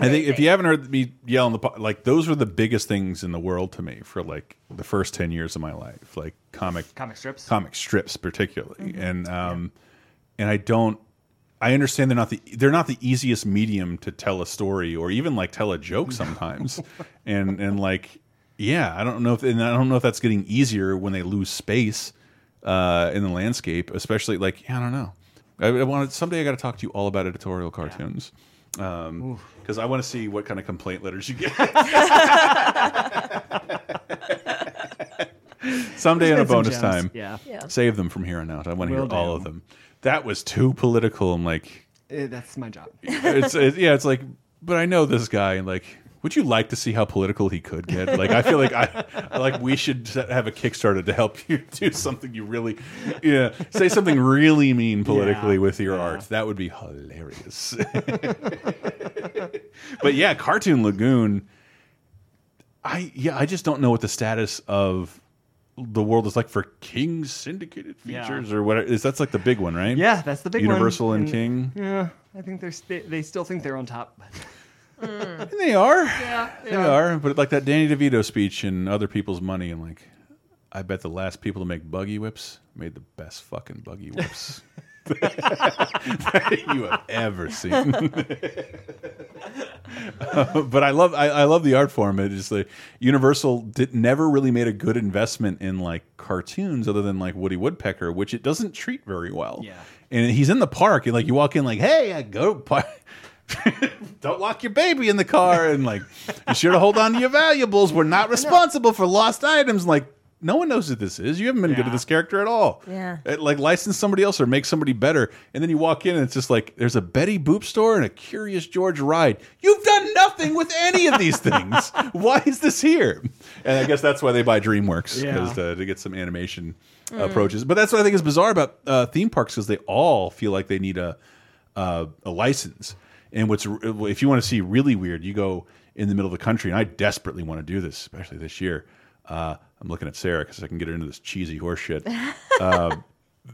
I think if you haven't heard me yell in the like those were the biggest things in the world to me for like the first ten years of my life, like comic Comic strips? comic strips particularly, and um, and I don't. I understand they're not the they're not the easiest medium to tell a story or even like tell a joke sometimes, and and like yeah, I don't know if and I don't know if that's getting easier when they lose space uh, in the landscape, especially like yeah, I don't know. I, I wanted someday I got to talk to you all about editorial cartoons. Um, because I want to see what kind of complaint letters you get. Someday in a There's been some bonus gems. time, Yeah. Yeah. save them from here on out. I want to hear Will all of them. That was too political. I'm like, Eh, that's my job. it's it, yeah, it's like, but I know this guy, and like, would you like to see how political he could get? Like, I feel like I, like we should have a Kickstarter to help you do something you really, yeah, say something really mean politically Yeah. with your art. That would be hilarious. but yeah, Cartoon Lagoon. I yeah, I just don't know what the status of the world is like for King's syndicated Yeah. features or what is that's like the big one, right? Yeah, that's the big Universal one. and King. Yeah, I think they're st they still think they're on top. And they are. Yeah, They yeah. are. But like that Danny DeVito speech and other people's money, and like, I bet the last people to make buggy whips made the best fucking buggy whips. that you have ever seen. Uh, but I love I, I love the art form. It is like Universal did, never really made a good investment in like cartoons other than like Woody Woodpecker, which it doesn't treat very well. Yeah. And he's in the park, and like you walk in, like, hey, I go. Don't lock your baby in the car, and like, be sure to hold on to your valuables. We're not responsible for lost items. Like, no one knows who this is. You haven't been good to this character at all. Yeah. Uh, Like license somebody else or make somebody better. And then you walk in and it's just like there's a Betty Boop store and a Curious George ride. You've done nothing with any of these things. why is this here? And I guess that's why they buy DreamWorks Yeah. because uh, to get some animation Mm. approaches. But that's what I think is bizarre about uh, theme parks because they all feel like they need a uh, a license. And what's if you want to see really weird, you go in the middle of the country, and I desperately want to do this, especially this year. Uh, I'm looking at Sarah because I can get her into this cheesy horse shit. uh,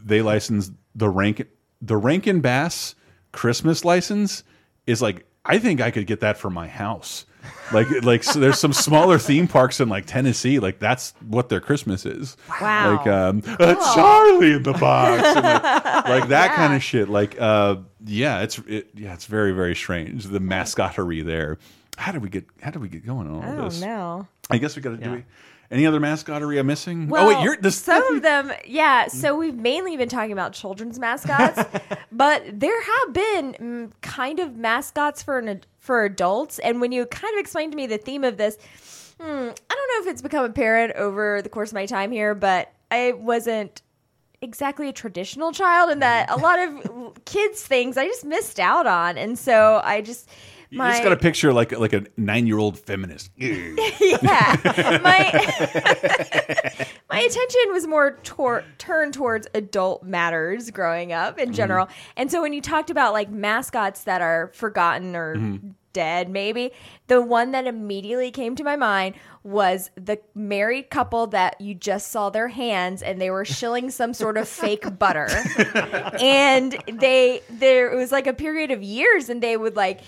they license the Rankin the Rankin Bass Christmas license is like I think I could get that for my house. Like like so there's some smaller theme parks in like Tennessee, like that's what their Christmas is. Wow. Like um, uh, Charlie in the box, and like, like that kind of shit. Like uh, yeah, it's it, yeah, it's very very strange. The mascottery there. How did we get How did we get going on all I don't this? know. I guess we got to do it. Any other mascottery I'm missing? Well, oh wait, you're this. some of them, yeah. So we've mainly been talking about children's mascots, but there have been mm, kind of mascots for an for adults. And when you kind of explained to me the theme of this, hmm, I don't know if it's become apparent over the course of my time here, but I wasn't exactly a traditional child, and that a lot of kids things I just missed out on, and so I just. You My, just got to picture like like a nine year old feminist. yeah, my my attention was more tor- turned towards adult matters growing up in general. And so when you talked about like mascots that are forgotten or Mhm. Dead, maybe the one that immediately came to my mind was the married couple that you just saw their hands and they were shilling some sort of fake butter. and they there it was like a period of years and they would like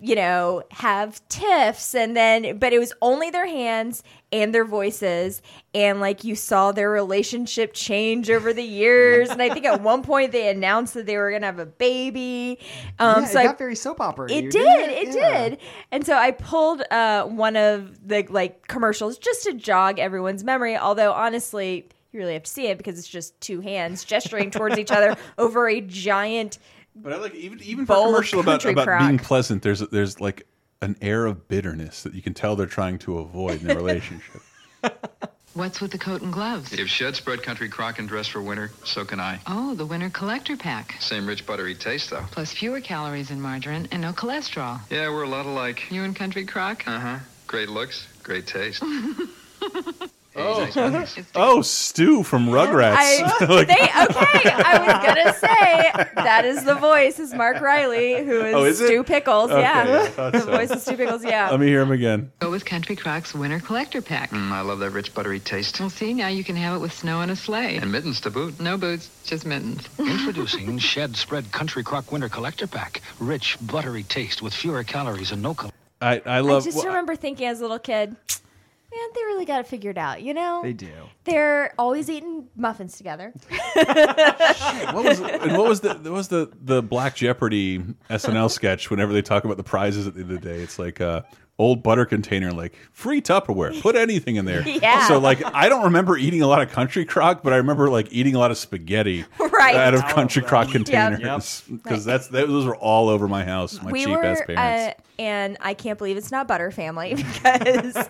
you know, have tiffs and then but it was only their hands and their voices and like you saw their relationship change over the years and I think at one point they announced that they were going to have a baby. Um yeah, so it I got very soap opera. it did. It did. And so I pulled uh, one of the like commercials just to jog everyone's memory. Although honestly, you really have to see it because it's just two hands gesturing towards each other over a giant. But I like even even for bowl a of commercial about country about crock. being pleasant. There's there's like an air of bitterness that you can tell they're trying to avoid in their relationship. What's with the coat and gloves? If Shedd's spread country crock and dress for winter, so can I. Oh, the winter collector pack. Same rich buttery taste though. Plus fewer calories in margarine and no cholesterol. Yeah, we're a lot alike. You and country crock? Uh huh. Great looks, great taste. Oh, oh, Stu from Rugrats. I, Like- they okay. I was gonna say that is the voice is Mark Riley, who is, Oh, is it? Stu Pickles. Okay, I yeah, the so. voice is Stu Pickles. Yeah. Let me hear him again. Go with Country Crock's winter collector pack. Mm, I love that rich buttery taste. Well, see, now you can have it with snow and a sleigh. And mittens to boot. No boots, just mittens. Introducing Shedd's Spread Country Crock Winter Collector Pack. Rich, buttery taste with fewer calories and no. Cal- I I I just well, remember thinking as a little kid, man, they really got it figured out. You know, They do. They're always eating muffins together. what was and what was the what was the the Black Jeopardy SNL sketch? Whenever they talk about the prizes at the end of the day, it's like uh, old butter container, like free Tupperware. Put anything in there. Yeah. So like, I don't remember eating a lot of Country Crock, but I remember like eating a lot of spaghetti Right. out of All Country them. Crock containers because that's that, those were all over my house. My we cheap ass parents. uh, and I can't believe it's not Butter Family because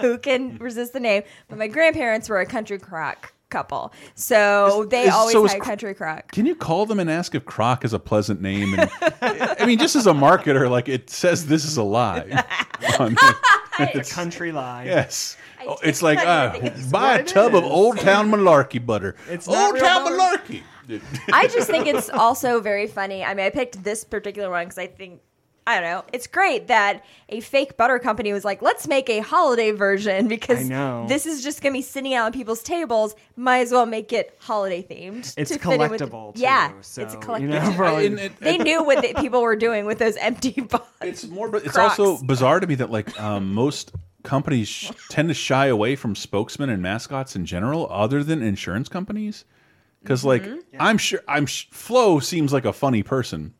who can resist the name? But my grandparents were a country crock couple, so they is- always so had country crock. Can you call them and ask if Crock is a pleasant name? And I mean, just as a marketer, like it says this is a lie. on it. It's a country lie. Yes. Oh, it's like uh, buy a it tub of. Old Town Malarkey butter. It's Old Town butter. Malarkey. I just think it's also very funny. I mean, I picked this particular one because I think. I don't know. It's great that a fake butter company was like, let's make a holiday version because I know. this is just going to be sitting out on people's tables. Might as well make it holiday themed. It's to fit with collectible, too, yeah, so, it's a you collectible. know, probably- And it- they knew what the, people were doing with those empty bottles. It's more, but it's also bizarre to me that like um, most companies sh tend to shy away from spokesmen and mascots in general, other than insurance companies. because like I'm sure I'm sh Flo seems like a funny person,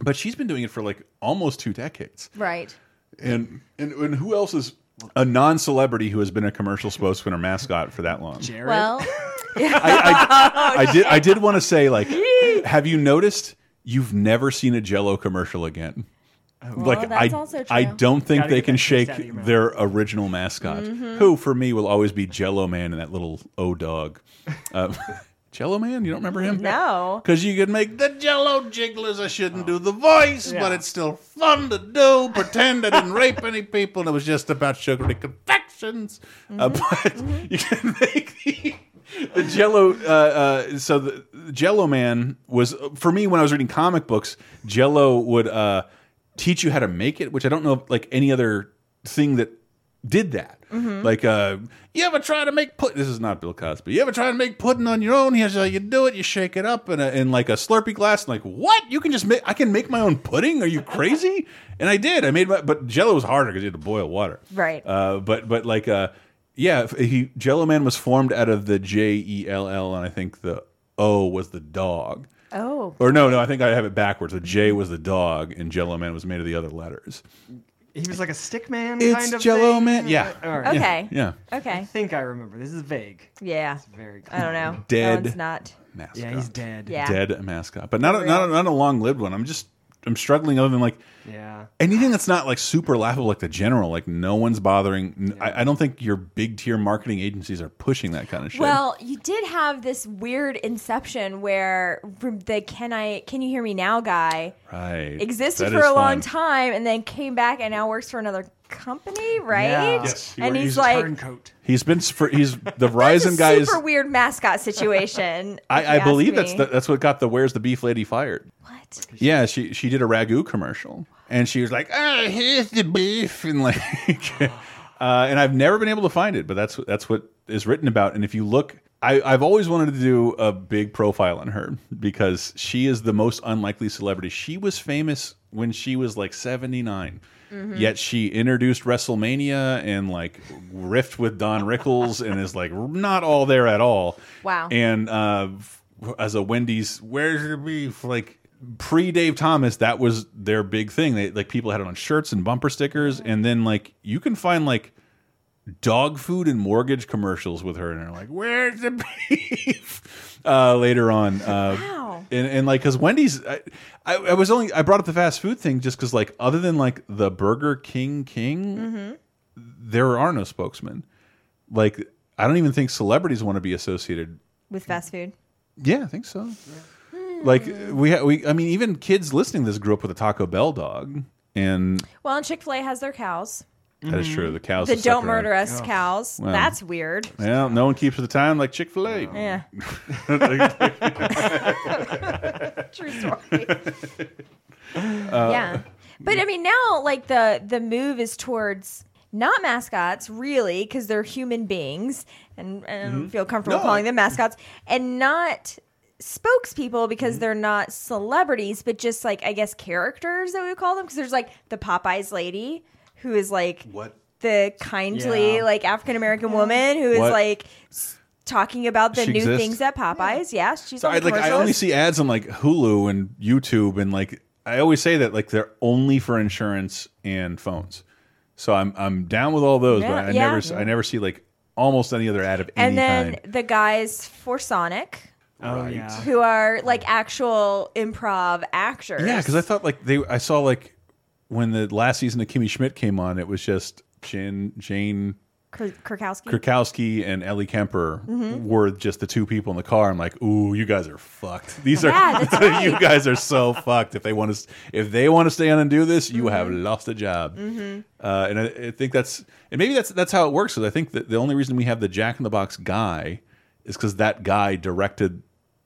but she's been doing it for like almost two decades. Right. And and, and who else is a non-celebrity who has been a commercial spokesman or mascot for that long? Jared. Well, I, I did I did want to say like, have you noticed you've never seen a Jello commercial again? like that's I also I don't think they can shake out of your mouth. their original mascot, Mm-hmm. who for me will always be Jello Man and that little O dog. Uh, Jello Man, you don't remember him? no. Because you could make the Jello jigglers. I shouldn't do the voice, but it's still fun to do. Pretend I didn't rape any people, and it was just about sugary confections. Uh, but you can make the, the Jello. Uh, uh, so the, the Jello Man was for me when I was reading comic books. Jello would uh, teach you how to make it, which I don't know like any other thing that did that. Like, uh, you ever try to make put? This is not Bill Cosby. You ever try to make pudding on your own? Here's how you do it. You shake it up in, a, in like a Slurpee glass. And like, what? You can just make? I can make my own pudding? Are you crazy? and I did. I made my, but Jello was harder because you had to boil water. Right. Uh, but but like, uh, yeah, he Jello Man was formed out of the J E L L, and I think the O was the dog. Oh. Or no, no, I think I have it backwards. The J was the dog, and Jello Man was made of the other letters. He was like a stick man It's kind of Jell-O thing? Man, yeah. All right. Okay. Yeah. I Okay. think I remember. This is vague. Yeah. Very I don't know. Dead. That one's not. Mascot. Yeah, he's dead. Yeah. dead mascot, but not a, not a, not a long lived one. I'm just I'm struggling other than like Yeah. anything that's not like super laughable, like the general. Like no one's bothering. I don't think your big tier marketing agencies are pushing that kind of shit. Well, you did have this weird inception where the "Can I Can you hear me now?" guy right, existed That for is a long time and then came back and now works for another company, right? Yeah. Yes, he and he's, he's like, Turncoat. He's been for he's the Verizon guy is. super weird mascot situation. I, I believe that's the, that's what got the "Where's the Beef Lady" fired. what. Yeah, she she did a ragu commercial, and she was like, "Ah, here's the beef," and like, uh, and I've never been able to find it, but that's that's what is written about. And if you look, I, I've always wanted to do a big profile on her because she is the most unlikely celebrity. She was famous when she was like seventy Yet she introduced WrestleMania and like riffed with Don Rickles and is like not all there at all. Wow. And uh, as a Wendy's, where's your beef? Like pre Dave Thomas, that was their big thing. They like people had it on shirts and bumper stickers, and then like you can find like dog food and mortgage commercials with her, and they're like, "Where's the beef?" uh, later on, uh, Wow. and and like because Wendy's, I, I, I was only I brought up the fast food thing just because like other than like the Burger King King, Mm-hmm. there are no spokesmen. Like I don't even think celebrities want to be associated with fast food. yeah, I think so. Like we, ha we, I mean, even kids listening to this grew up with a Taco Bell dog, and Well, and Chick Fil A has their cows. that is true. The cows. The are don't around. murder us cows. Well. That's weird. Yeah, no one keeps to the time like Chick Fil A. Yeah. True story. Uh, yeah. But I mean now like the the move is towards not mascots really because they're human beings and, and I don't feel comfortable Mm-hmm. No, calling them mascots and not spokespeople because Mm-hmm. they're not celebrities but just like I guess characters that we would call them because there's like the Popeyes lady who is like What? the kindly Yeah. like African American woman who is What? like s- talking about the She new exists? things at Popeyes. Yeah, she's So on I like I only see ads on like Hulu and YouTube, and like I always say that like they're only for insurance and phones. So I'm I'm down with all those, Yeah, but I yeah. never s- I never see like almost any other ad of any and then kind. the guys for Sonic Oh Right. yeah. who are like actual improv actors. Yeah, because I thought like they I saw like when the last season of Kimmy Schmidt came on, it was just Jane Jane Kr- Krakowski. Krakowski and Ellie Kemper Mhm. were just the two people in the car. I'm like, ooh, you guys are fucked. These are Yeah, that's right. you guys are so fucked. If they want to, if they want to stay on and do this, you have lost a job. Mhm. Uh, and I, I think that's and maybe that's that's how it works. Because I think that the only reason we have the Jack in the Box guy is because that guy directed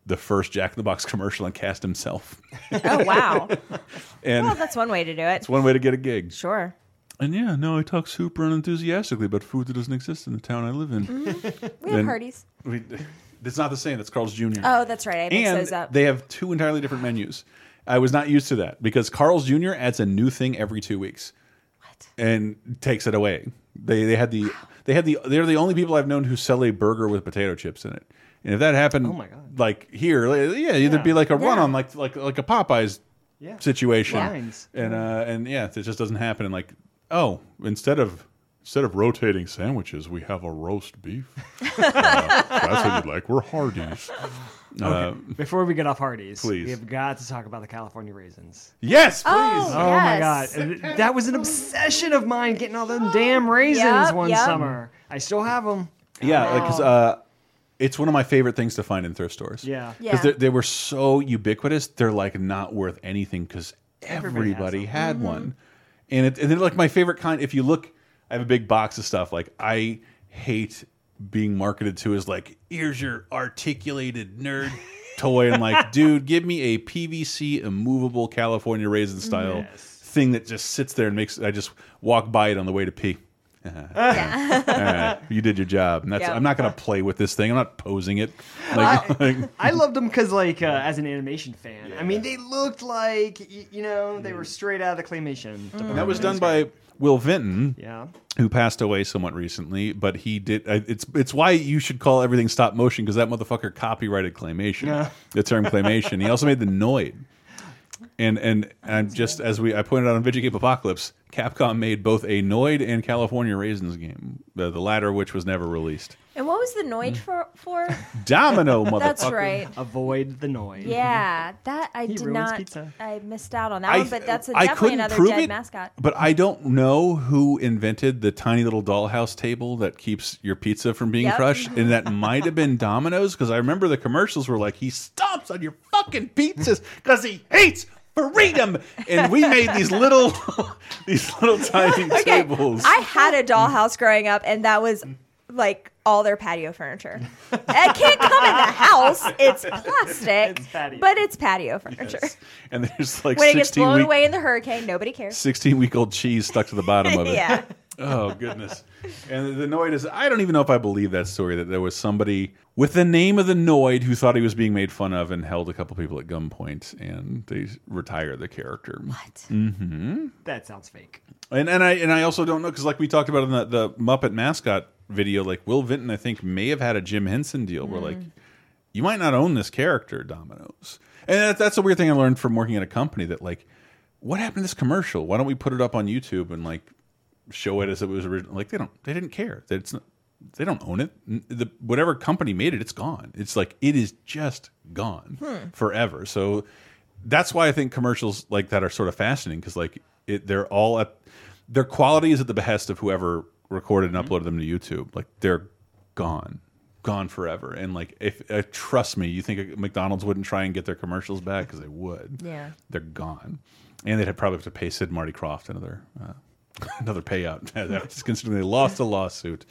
the first Jack in the Box commercial and cast himself. oh wow. and well, that's one way to do it. it's one way to get a gig. Sure. And yeah, no, I talk super unenthusiastically about food that doesn't exist in the town I live in. Mm-hmm. We have parties. we- it's not the same. That's Carl's Jr. Oh, that's right. I mix and those up. they have two entirely different menus. I was not used to that because Carl's Jr. adds a new thing every two weeks. What? And takes it away. They they had the they had the they're the only people I've known who sell a burger with potato chips in it. And if that happened, Oh my God. like here, like, yeah, there'd be like a run on like like like a Popeyes Yeah. situation, Lines. and uh, and yeah, it just doesn't happen. And like, oh, instead of instead of rotating sandwiches, we have a roast beef. uh, that's what you'd like. We're Hardee's. Uh, Okay. Before we get off Hardee's, please. we have got to talk about the California raisins. Yes, please. Oh, Oh my yes. god, that was an obsession of mine getting all them damn raisins Yep, one yep. summer. I still have them. Yeah, because uh, it's one of my favorite things to find in thrift stores. Yeah. because Yeah. they were so ubiquitous. They're like not worth anything because Everybody everybody, has had mm-hmm. one, and it, and they're like my favorite kind. If you look, I have a big box of stuff. Like I hate being marketed to as like here's your articulated nerd toy. I'm like, dude, give me a PVC immovable California raisin style thing that just sits there and makes. I just walk by it on the way to pee. Uh-huh. All right, you did your job. And that's, Yep. I'm not going to play with this thing. I'm not posing it. Like, like- I loved them because, like, uh, as an animation fan, I mean, they looked like you know they mm. were straight out of the claymation. Mm. department. that was done by Will Vinton, Yeah. who passed away somewhat recently. But he did. It's it's why you should call everything stop motion because that motherfucker copyrighted claymation. Yeah. The term claymation. he also made the Noid. And and and just as we I pointed out on Video Game Apocalypse, Capcom made both a Noid and California Raisins game. The, the latter of which was never released. And what was the Noid mm. for? for? Domino, motherfucker. That's right. Avoid the Noid. Yeah, that I He did ruins not. pizza. I missed out on that I- one, but that's a, I definitely couldn't another prove dead it, mascot. But I don't know who invented the tiny little dollhouse table that keeps your pizza from being Yep. crushed, and that might have been Domino's because I remember the commercials were like, "He stomps on your fucking pizzas because he hates freedom," and we made these little, these little tiny tables. I had a dollhouse growing up, and that was like all their patio furniture. it can't come in the house; it's plastic, but it's patio furniture. and there's like when it gets 16 blown week, away in the hurricane, nobody cares. 16 week old cheese stuck to the bottom of it. Yeah. Oh goodness. And the Noid is I don't even know if I believe that story that there was somebody with the name of the Noid who thought he was being made fun of and held a couple people at gunpoint and they retired the character. What? Mm-hmm. That sounds fake. And and I and I also don't know because like we talked about in the, the Muppet mascot video, like Will Vinton I think may have had a Jim Henson deal where like you might not own this character, Domino's. And that, that's a weird thing I learned from working at a company that like, what happened to this commercial? Why don't we put it up on YouTube and like show it as it was originally. Like they don't, they didn't care. That it's not, they don't own it. The whatever company made it, it's gone. It's like it is just gone Hmm. forever. So that's why I think commercials like that are sort of fascinating because like it, they're all at their quality is at the behest of whoever recorded and uploaded them to YouTube. Like they're gone, gone forever. And like if uh, trust me, you think McDonald's wouldn't try and get their commercials back because they would. Yeah. they're gone, and they'd have probably have to pay Sid Marty Krofft another uh, another payout. Considering they lost a lawsuit.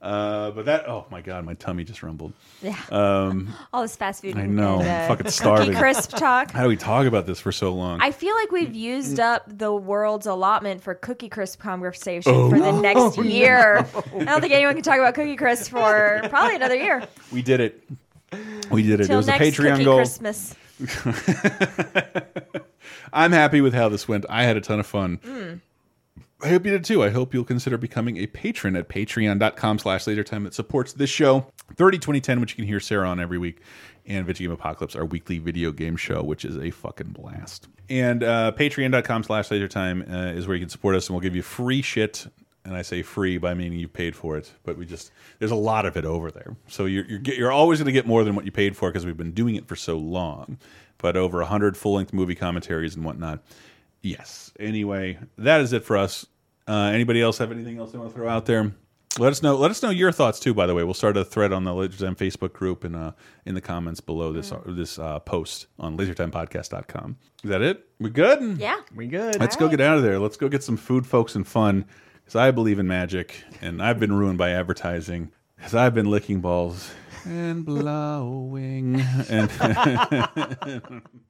Uh, but that oh my god, my tummy just rumbled. Yeah. Um, All this fast food. I know, and, I'm uh, fucking Cookie starving. crisp talk. How do we talk about this for so long? I feel like we've used up the world's allotment for Cookie Crisp conversation Oh. for the next Oh, year. no. I don't think anyone can talk about Cookie Crisp for probably another year. we did it. We did it. Till it was next a Patreon goal. Christmas. I'm happy with how this went. I had a ton of fun. Mm. I hope you did too. I hope you'll consider becoming a patron at patreon.com slash lasertime that supports this show. 30 2010, which you can hear Sarah on every week, and Video Game Apocalypse, our weekly video game show, which is a fucking blast. And uh, patreon.com slash lasertime uh, is where you can support us, and we'll give you free shit. And I say free by meaning you paid for it, but we just there's a lot of it over there. So you're you're, you're always going to get more than what you paid for because we've been doing it for so long. But over hundred full length movie commentaries and whatnot. Yes. Anyway, that is it for us. Uh, anybody else have anything else they want to throw out there? Let us know. Let us know your thoughts too. By the way, we'll start a thread on the LaserTime Facebook group and uh, in the comments below this uh, this uh, post on LaserTimePodcast.com. Is that it? We good? Yeah. We good. Let's go get out of there. Let's go get some food, folks, and fun. Because I believe in magic, and I've been ruined by advertising. Because I've been licking balls and blowing. And